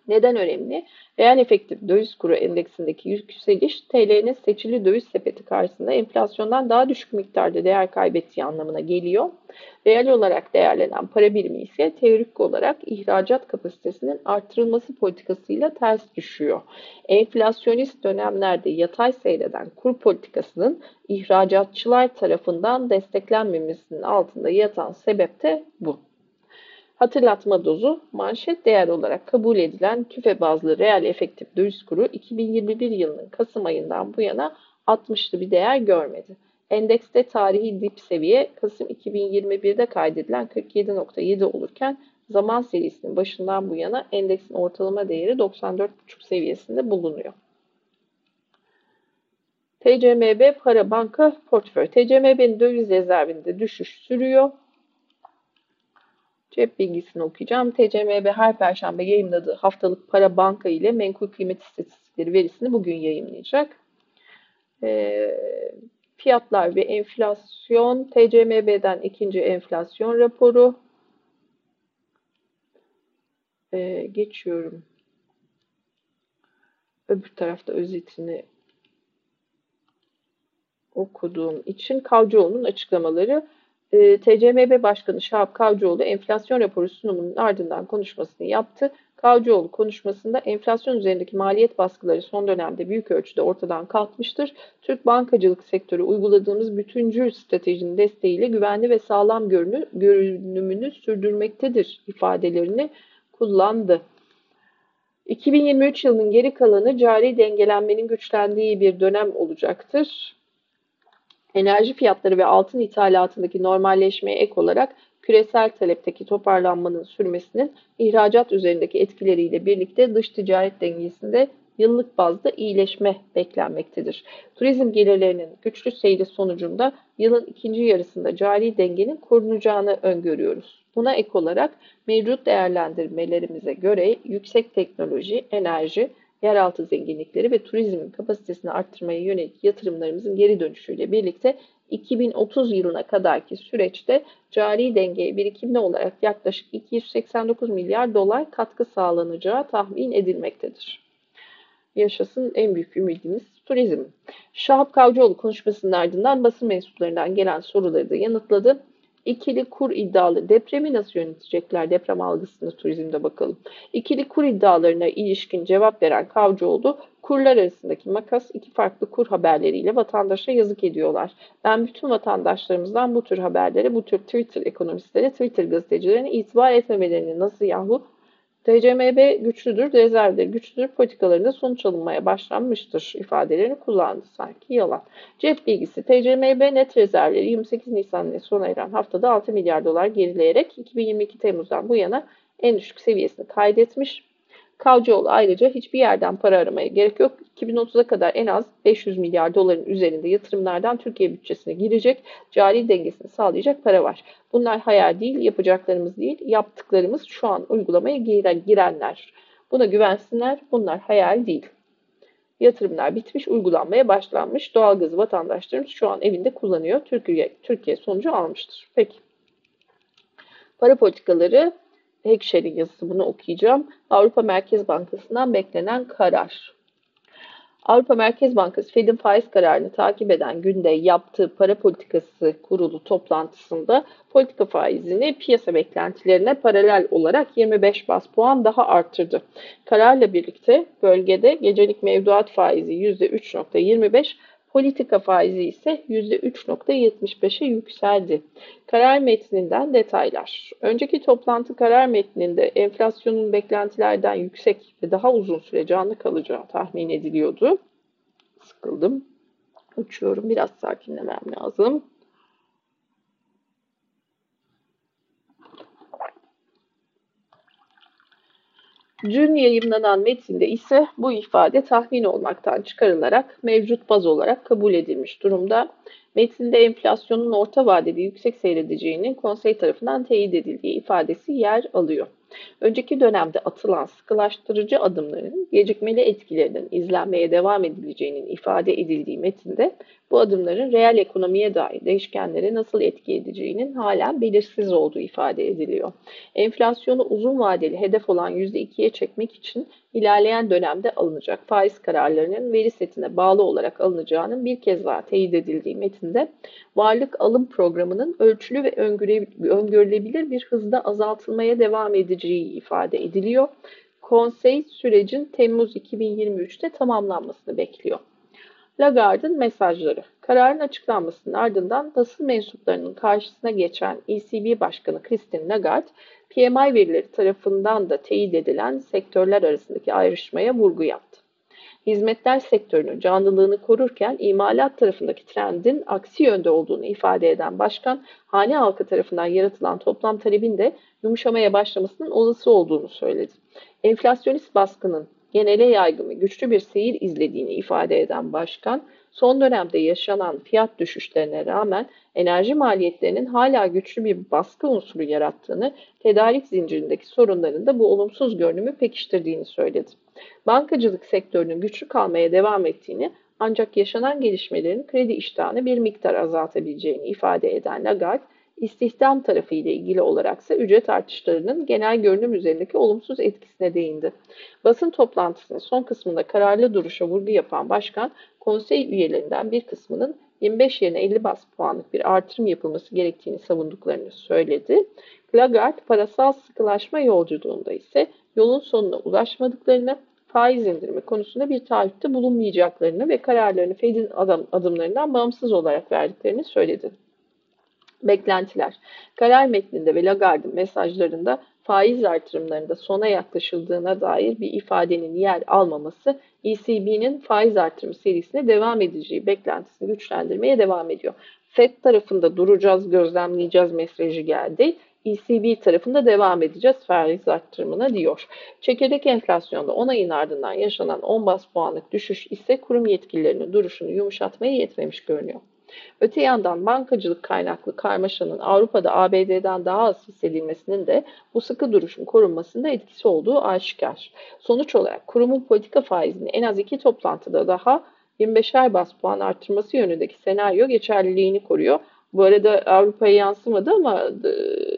A: Neden önemli? Reel efektif döviz kuru endeksindeki yükseliş TL'nin seçili döviz sepeti karşısında enflasyondan daha düşük miktarda değer kaybettiği anlamına geliyor. Reel olarak değerlenen para birimi ise teorik olarak ihracat kapasitesinin artırılması politikasıyla ters düşüyor. Enflasyonist dönemlerde yatay seyreden kur politikasının ihracatçılar tarafından desteklenmemesinin altında yatan sebep de bu. Hatırlatma dozu manşet değer olarak kabul edilen tüfe bazlı reel efektif döviz kuru 2021 yılının Kasım ayından bu yana 60'lı bir değer görmedi. Endekste tarihi dip seviye Kasım 2021'de kaydedilen 47.7 olurken zaman serisinin başından bu yana endeksin ortalama değeri 94.5 seviyesinde bulunuyor. TCMB Para Banka Portföy. TCMB'nin döviz rezervinde düşüş sürüyor. Cep bilgisini okuyacağım. TCMB her perşembe yayınladığı haftalık para banka ile menkul kıymet istatistikleri verisini bugün yayınlayacak. E, fiyatlar ve enflasyon. TCMB'den ikinci enflasyon raporu. E, geçiyorum. Öbür tarafta özetini okuduğum için Kavcıoğlu'nun açıklamaları e, TCMB Başkanı Şahap Kavcıoğlu enflasyon raporu sunumunun ardından konuşmasını yaptı. Kavcıoğlu konuşmasında enflasyon üzerindeki maliyet baskıları son dönemde büyük ölçüde ortadan kalkmıştır. Türk bankacılık sektörü uyguladığımız bütüncül stratejinin desteğiyle güvenli ve sağlam görünü, görünümünü sürdürmektedir ifadelerini kullandı. 2023 yılının geri kalanı cari dengelenmenin güçlendiği bir dönem olacaktır Enerji fiyatları ve altın ithalatındaki normalleşmeye ek olarak küresel talepteki toparlanmanın sürmesinin ihracat üzerindeki etkileriyle birlikte dış ticaret dengesinde yıllık bazda iyileşme beklenmektedir. Turizm gelirlerinin güçlü seyri sonucunda yılın ikinci yarısında cari dengenin korunacağını öngörüyoruz. Buna ek olarak mevcut değerlendirmelerimize göre yüksek teknoloji, enerji, yeraltı zenginlikleri ve turizmin kapasitesini arttırmaya yönelik yatırımlarımızın geri dönüşüyle birlikte 2030 yılına kadarki süreçte cari dengeye birikimli olarak yaklaşık 289 milyar dolar katkı sağlanacağı tahmin edilmektedir. Yaşasın en büyük ümidimiz turizm. Şahap Kavcıoğlu konuşmasının ardından basın mensuplarından gelen soruları da yanıtladı. İkili kur iddialı depremi nasıl yönetecekler deprem algısını turizmde bakalım. İkili kur iddialarına ilişkin cevap veren Kavcıoğlu kurlar arasındaki makas iki farklı kur haberleriyle vatandaşa yazık ediyorlar. Ben bütün vatandaşlarımızdan bu tür haberlere, bu tür Twitter ekonomistlere, Twitter gazetecilerine itibar etmemelerini nasıl yahu TCMB güçlüdür, rezervleri güçlüdür, politikalarında sonuç alınmaya başlanmıştır ifadelerini kullandı sanki yalan. Cep bilgisi TCMB net rezervleri 28 Nisan'ın sona eren haftada 6 milyar dolar gerileyerek 2022 Temmuz'dan bu yana en düşük seviyesini kaydetmiş. Kavcıoğlu ayrıca hiçbir yerden para aramaya gerek yok. 2030'a kadar en az 500 milyar doların üzerinde yatırımlardan Türkiye bütçesine girecek, cari dengesini sağlayacak para var. Bunlar hayal değil, yapacaklarımız değil, yaptıklarımız şu an uygulamaya girenler. Buna güvensinler, bunlar hayal değil. Yatırımlar bitmiş, uygulanmaya başlanmış. Doğalgazı vatandaşlarımız şu an evinde kullanıyor. Türkiye, Türkiye sonucu almıştır. Peki. Para politikaları Heckşer'in yazısı bunu okuyacağım. Avrupa Merkez Bankası'ndan beklenen karar. Avrupa Merkez Bankası Fed'in faiz kararını takip eden günde yaptığı para politikası kurulu toplantısında politika faizini piyasa beklentilerine paralel olarak 25 bas puan daha arttırdı. Kararla birlikte bölgede gecelik mevduat faizi %3.25, Politika faizi ise %3.75'e yükseldi. Karar metninden detaylar. Önceki toplantı karar metninde enflasyonun beklentilerden yüksek ve daha uzun süre canlı kalacağı tahmin ediliyordu. Sıkıldım. Uçuyorum. Biraz sakinlemem lazım. Dün yayınlanan metinde ise bu ifade tahmin olmaktan çıkarılarak mevcut baz olarak kabul edilmiş durumda. Metinde enflasyonun orta vadede yüksek seyredeceğinin konsey tarafından teyit edildiği ifadesi yer alıyor. Önceki dönemde atılan sıkılaştırıcı adımların gecikmeli etkilerinin izlenmeye devam edileceğinin ifade edildiği metinde bu adımların reel ekonomiye dair değişkenlere nasıl etki edeceğinin hala belirsiz olduğu ifade ediliyor. Enflasyonu uzun vadeli hedef olan %2'ye çekmek için ilerleyen dönemde alınacak faiz kararlarının veri setine bağlı olarak alınacağının bir kez daha teyit edildiği metinde varlık alım programının ölçülü ve öngörülebilir bir hızda azaltılmaya devam edeceği ifade ediliyor. Konsey sürecin Temmuz 2023'te tamamlanmasını bekliyor. Lagarde'ın mesajları. Kararın açıklanmasının ardından basın mensuplarının karşısına geçen ECB Başkanı Christine Lagarde, PMI verileri tarafından da teyit edilen sektörler arasındaki ayrışmaya vurgu yaptı. Hizmetler sektörünün canlılığını korurken imalat tarafındaki trendin aksi yönde olduğunu ifade eden başkan, hane halkı tarafından yaratılan toplam talebin de yumuşamaya başlamasının olası olduğunu söyledi. Enflasyonist baskının genele yaygın güçlü bir seyir izlediğini ifade eden başkan, son dönemde yaşanan fiyat düşüşlerine rağmen enerji maliyetlerinin hala güçlü bir baskı unsuru yarattığını, tedarik zincirindeki sorunların da bu olumsuz görünümü pekiştirdiğini söyledi. Bankacılık sektörünün güçlü kalmaya devam ettiğini ancak yaşanan gelişmelerin kredi iştahını bir miktar azaltabileceğini ifade eden Lagarde, İstihdam tarafı ile ilgili olaraksa ücret artışlarının genel görünüm üzerindeki olumsuz etkisine değindi. Basın toplantısının son kısmında kararlı duruşa vurgu yapan başkan, konsey üyelerinden bir kısmının 25 yerine 50 bas puanlık bir artırım yapılması gerektiğini savunduklarını söyledi. Lagarde parasal sıkılaşma yolculuğunda ise yolun sonuna ulaşmadıklarını, faiz indirimi konusunda bir taahhütte bulunmayacaklarını ve kararlarını Fed'in adım, adımlarından bağımsız olarak verdiklerini söyledi. Beklentiler. Karar metninde ve Lagarde'ın mesajlarında faiz artırımlarında sona yaklaşıldığına dair bir ifadenin yer almaması ECB'nin faiz artırımı serisine devam edeceği beklentisini güçlendirmeye devam ediyor. FED tarafında duracağız, gözlemleyeceğiz mesajı geldi. ECB tarafında devam edeceğiz faiz arttırımına diyor. Çekirdek enflasyonda 10 ayın ardından yaşanan 10 bas puanlık düşüş ise kurum yetkililerinin duruşunu yumuşatmaya yetmemiş görünüyor. Öte yandan bankacılık kaynaklı karmaşanın Avrupa'da ABD'den daha az hissedilmesinin de bu sıkı duruşun korunmasında etkisi olduğu aşikar. Sonuç olarak kurumun politika faizini en az iki toplantıda daha 25'er bas puan arttırması yönündeki senaryo geçerliliğini koruyor. Bu arada Avrupa'ya yansımadı ama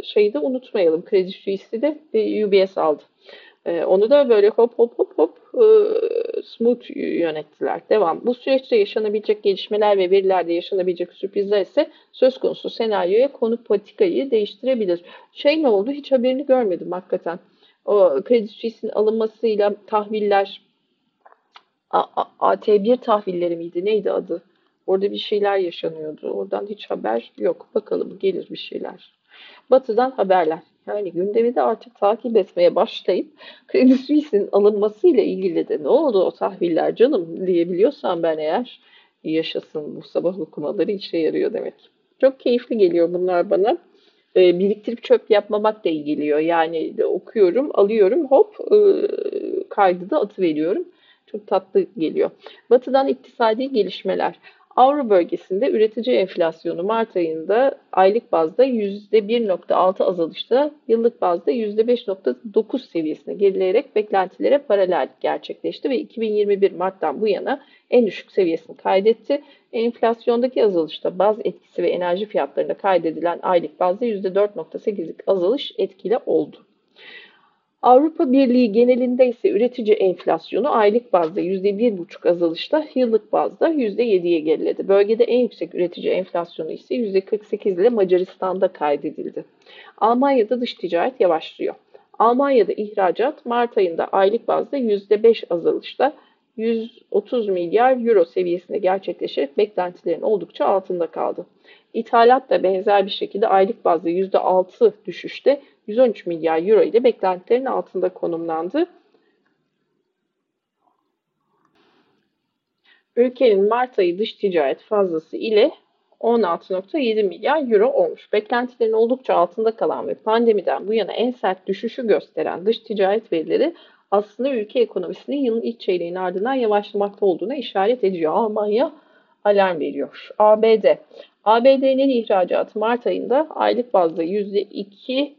A: şeyi de unutmayalım. Kredi Suisse'i de e, UBS aldı. E, onu da böyle hop hop hop hop smooth yönettiler. Devam. Bu süreçte yaşanabilecek gelişmeler ve verilerde yaşanabilecek sürprizler ise söz konusu senaryoya konuk politikayı değiştirebilir. Şey ne oldu? Hiç haberini görmedim hakikaten. O Kredi Suisse'in alınmasıyla tahviller AT1 tahvilleri miydi? Neydi adı? Orada bir şeyler yaşanıyordu. Oradan hiç haber yok. Bakalım gelir bir şeyler. Batı'dan haberler. Yani gündemi de artık takip etmeye başlayıp Kredi Suisse'in alınmasıyla ilgili de ne oldu o tahviller canım diyebiliyorsam ben eğer yaşasın bu sabah okumaları işe yarıyor demek. Çok keyifli geliyor bunlar bana. E, biriktirip çöp yapmamak da iyi geliyor. Yani de okuyorum, alıyorum, hop e, kaydı da atıveriyorum. Çok tatlı geliyor. Batı'dan iktisadi gelişmeler. Avro bölgesinde üretici enflasyonu Mart ayında aylık bazda %1.6 azalışta, yıllık bazda %5.9 seviyesine gerileyerek beklentilere paralel gerçekleşti ve 2021 Mart'tan bu yana en düşük seviyesini kaydetti. Enflasyondaki azalışta baz etkisi ve enerji fiyatlarında kaydedilen aylık bazda %4.8'lik azalış etkili oldu. Avrupa Birliği genelinde ise üretici enflasyonu aylık bazda %1,5 azalışta, yıllık bazda %7'ye geriledi. Bölgede en yüksek üretici enflasyonu ise %48 ile Macaristan'da kaydedildi. Almanya'da dış ticaret yavaşlıyor. Almanya'da ihracat Mart ayında aylık bazda %5 azalışta 130 milyar euro seviyesinde gerçekleşerek beklentilerin oldukça altında kaldı. İthalat da benzer bir şekilde aylık bazda %6 düşüşte 113 milyar euro ile beklentilerin altında konumlandı. Ülkenin Mart ayı dış ticaret fazlası ile 16.7 milyar euro olmuş. Beklentilerin oldukça altında kalan ve pandemiden bu yana en sert düşüşü gösteren dış ticaret verileri aslında ülke ekonomisinin yılın ilk çeyreğinin ardından yavaşlamakta olduğuna işaret ediyor. Almanya alarm veriyor. ABD. ABD'nin ihracatı Mart ayında aylık bazda %2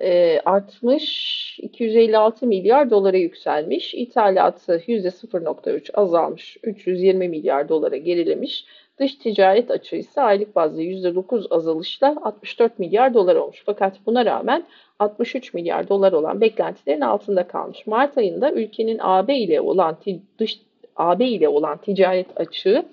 A: e, artmış 256 milyar dolara yükselmiş. İthalatı %0.3 azalmış 320 milyar dolara gerilemiş. Dış ticaret açığı ise aylık bazda %9 azalışla 64 milyar dolar olmuş. Fakat buna rağmen 63 milyar dolar olan beklentilerin altında kalmış. Mart ayında ülkenin AB ile olan dış AB ile olan ticaret açığı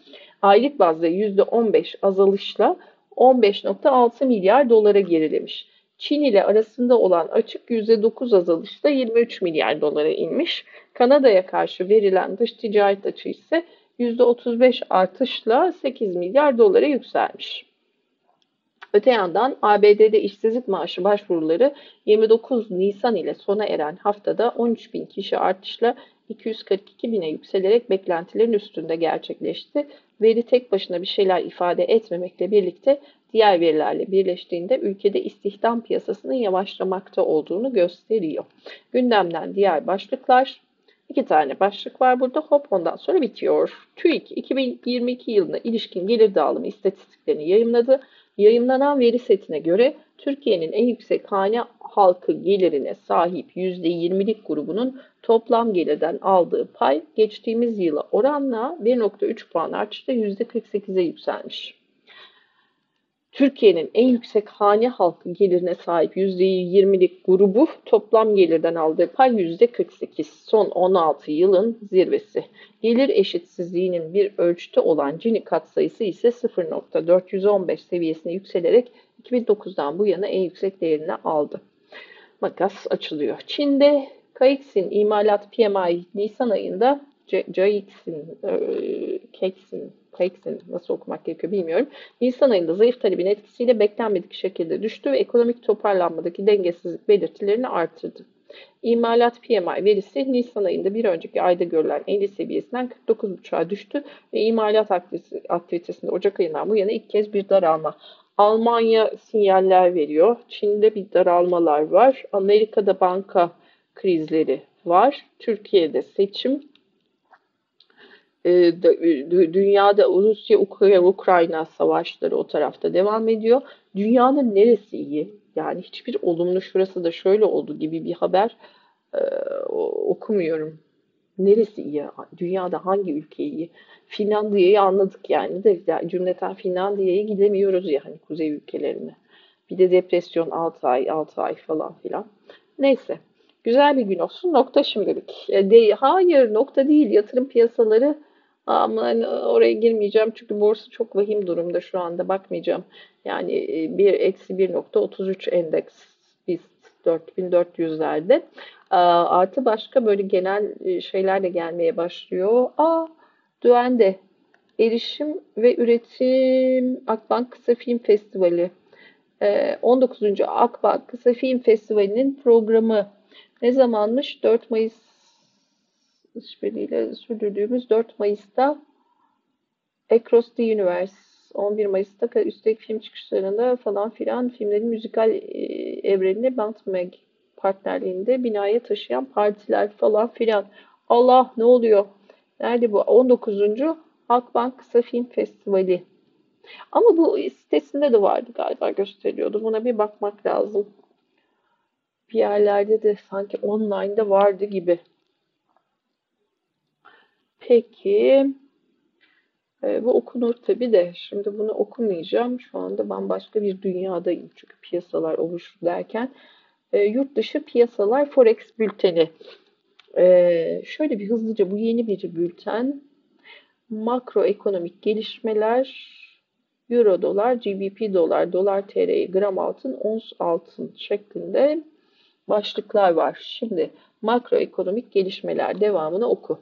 A: aylık bazda %15 azalışla 15.6 milyar dolara gerilemiş. Çin ile arasında olan açık %9 azalışla 23 milyar dolara inmiş. Kanada'ya karşı verilen dış ticaret açığı ise %35 artışla 8 milyar dolara yükselmiş. Öte yandan ABD'de işsizlik maaşı başvuruları 29 Nisan ile sona eren haftada 13 bin kişi artışla 242 bine yükselerek beklentilerin üstünde gerçekleşti. Veri tek başına bir şeyler ifade etmemekle birlikte diğer verilerle birleştiğinde ülkede istihdam piyasasının yavaşlamakta olduğunu gösteriyor. Gündemden diğer başlıklar İki tane başlık var burada. Hop ondan sonra bitiyor. TÜİK 2022 yılına ilişkin gelir dağılımı istatistiklerini yayınladı. Yayınlanan veri setine göre Türkiye'nin en yüksek hane halkı gelirine sahip %20'lik grubunun toplam gelirden aldığı pay geçtiğimiz yıla oranla 1.3 puan artışla %48'e yükselmiş. Türkiye'nin en yüksek hane halkı gelirine sahip %20'lik grubu toplam gelirden aldığı pay %48. Son 16 yılın zirvesi. Gelir eşitsizliğinin bir ölçütü olan Gini katsayısı ise 0.415 seviyesine yükselerek 2009'dan bu yana en yüksek değerini aldı. Makas açılıyor. Çin'de KX'in imalat PMI Nisan ayında JX'in, Pax'in nasıl okumak gerekiyor bilmiyorum. Nisan ayında zayıf talebin etkisiyle beklenmedik şekilde düştü ve ekonomik toparlanmadaki dengesizlik belirtilerini artırdı. İmalat PMI verisi Nisan ayında bir önceki ayda görülen 50 seviyesinden 49.5'a düştü ve imalat aktivitesinde Ocak ayından bu yana ilk kez bir daralma. Almanya sinyaller veriyor. Çin'de bir daralmalar var. Amerika'da banka krizleri var. Türkiye'de seçim. Ee, dünyada Rusya Ukrayna savaşları o tarafta devam ediyor. Dünyanın neresi iyi? Yani hiçbir olumlu şurası da şöyle oldu gibi bir haber e, okumuyorum. Neresi iyi? Dünyada hangi ülke iyi? Finlandiya'yı anladık yani de yani cümleten Finlandiya'ya gidemiyoruz ya hani kuzey ülkelerine. Bir de depresyon 6 ay 6 ay falan filan. Neyse. Güzel bir gün olsun. Nokta şimdilik. E, de, hayır nokta değil. Yatırım piyasaları ama hani oraya girmeyeceğim çünkü borsa çok vahim durumda şu anda bakmayacağım. Yani e, bir eksi 1.33 endeks biz 4400'lerde. Artı başka böyle genel e, şeyler de gelmeye başlıyor. Aa, Düende Erişim ve Üretim Akbank Kısa Film Festivali. 19. E, Akbank Kısa Film Festivali'nin programı ne zamanmış? 4 Mayıs işbirliğiyle sürdürdüğümüz 4 Mayıs'ta Across the Universe 11 Mayıs'ta üstelik film çıkışlarında falan filan filmlerin müzikal e, evrenini Bantmag partnerliğinde binaya taşıyan partiler falan filan. Allah ne oluyor? Nerede bu? 19. Halkbank Kısa Film Festivali. Ama bu sitesinde de vardı galiba gösteriyordu. Buna bir bakmak lazım. Bir yerlerde de sanki online'da vardı gibi. Peki. E, bu okunur tabi de. Şimdi bunu okumayacağım. Şu anda bambaşka bir dünyadayım. Çünkü piyasalar oluşur derken. E, yurt dışı piyasalar Forex bülteni. E, şöyle bir hızlıca bu yeni bir bülten. Makroekonomik gelişmeler, Euro dolar, GBP dolar, dolar TL, gram altın, ons altın şeklinde başlıklar var. Şimdi makroekonomik gelişmeler devamını oku.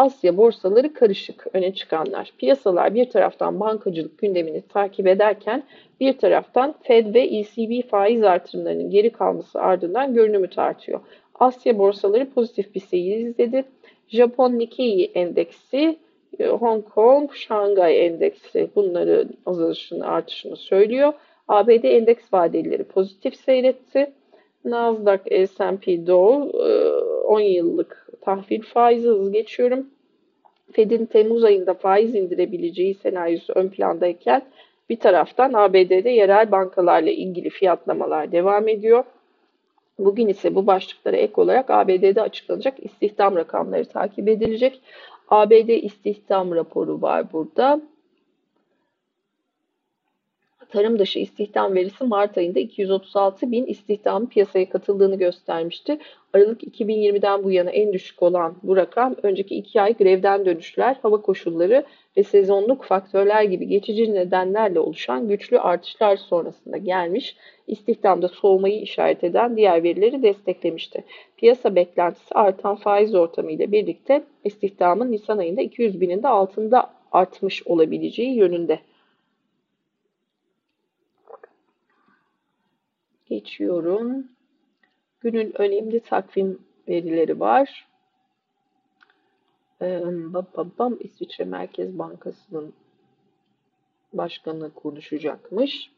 A: Asya borsaları karışık öne çıkanlar. Piyasalar bir taraftan bankacılık gündemini takip ederken bir taraftan Fed ve ECB faiz artırımlarının geri kalması ardından görünümü tartıyor. Asya borsaları pozitif bir seyir izledi. Japon Nikkei endeksi, e, Hong Kong, Şangay endeksi bunları azalışını artışını söylüyor. ABD endeks vadeleri pozitif seyretti. Nasdaq, S&P Dow 10 e, yıllık tahvil faizi hız geçiyorum. Fed'in Temmuz ayında faiz indirebileceği senaryosu ön plandayken bir taraftan ABD'de yerel bankalarla ilgili fiyatlamalar devam ediyor. Bugün ise bu başlıklara ek olarak ABD'de açıklanacak istihdam rakamları takip edilecek. ABD istihdam raporu var burada. Tarım dışı istihdam verisi Mart ayında 236 bin istihdam piyasaya katıldığını göstermişti. Aralık 2020'den bu yana en düşük olan bu rakam önceki iki ay grevden dönüşler, hava koşulları ve sezonluk faktörler gibi geçici nedenlerle oluşan güçlü artışlar sonrasında gelmiş. İstihdamda soğumayı işaret eden diğer verileri desteklemişti. Piyasa beklentisi artan faiz ortamı ile birlikte istihdamın Nisan ayında 200 binin de altında artmış olabileceği yönünde. Geçiyorum. Günün önemli takvim verileri var. Ee, bam, bam, bam, İsviçre Merkez Bankası'nın başkanı konuşacakmış.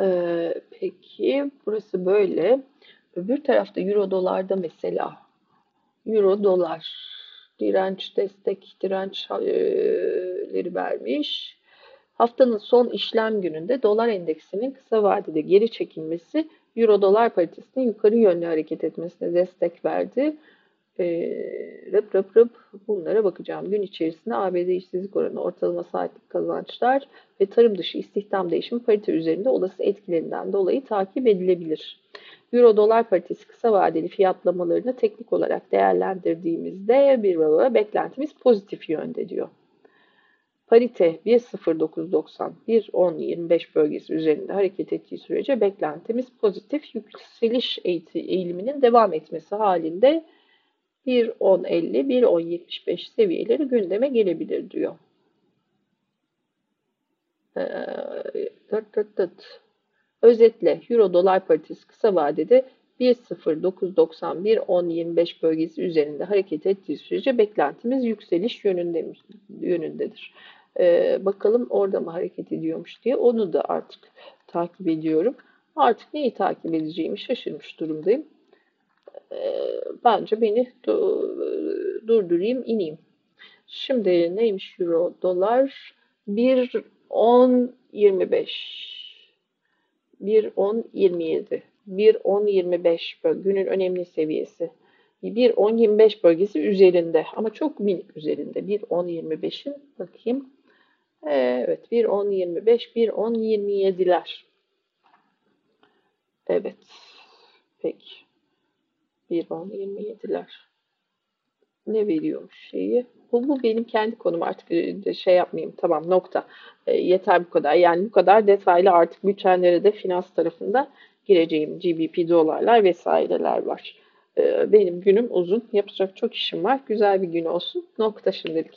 A: Ee, peki burası böyle. Öbür tarafta Euro dolarda mesela Euro dolar direnç destek dirençleri vermiş. Haftanın son işlem gününde dolar endeksinin kısa vadede geri çekilmesi Euro dolar paritesinin yukarı yönlü hareket etmesine destek verdi. E, rıp rıp rıp bunlara bakacağım. Gün içerisinde ABD işsizlik oranı, ortalama saatlik kazançlar ve tarım dışı istihdam değişimi parite üzerinde olası etkilerinden dolayı takip edilebilir. Euro dolar paritesi kısa vadeli fiyatlamalarını teknik olarak değerlendirdiğimizde bir beklentimiz pozitif yönde diyor. Parite 1.0990, 1.10.25 bölgesi üzerinde hareket ettiği sürece beklentimiz pozitif yükseliş eğiliminin devam etmesi halinde 1.10.50, 1.10.75 seviyeleri gündeme gelebilir diyor. Ee, tıt tıt tıt. Özetle Euro dolar paritesi kısa vadede 1.0991 10.25 bölgesi üzerinde hareket ettiği sürece beklentimiz yükseliş yönünde, yönündedir. Ee, bakalım orada mı hareket ediyormuş diye onu da artık takip ediyorum. Artık neyi takip edeceğimi şaşırmış durumdayım. Ee, bence beni durdurayım, ineyim. Şimdi neymiş euro dolar? 1.10.25 1.10.27 1.10.25 günün önemli seviyesi. 1.10.25 bölgesi üzerinde ama çok minik üzerinde. 1.10.25'in bakayım. Evet 1.10.25 1.10.27'ler. Evet. Peki. 1.10.27'ler. Ne veriyormuş şeyi? Bu, bu benim kendi konum artık e, şey yapmayayım. Tamam nokta. E, yeter bu kadar. Yani bu kadar detaylı artık bültenlere de finans tarafında gireceğim. GBP dolarlar vesaireler var. E, benim günüm uzun. Yapacak çok işim var. Güzel bir gün olsun. Nokta şimdilik.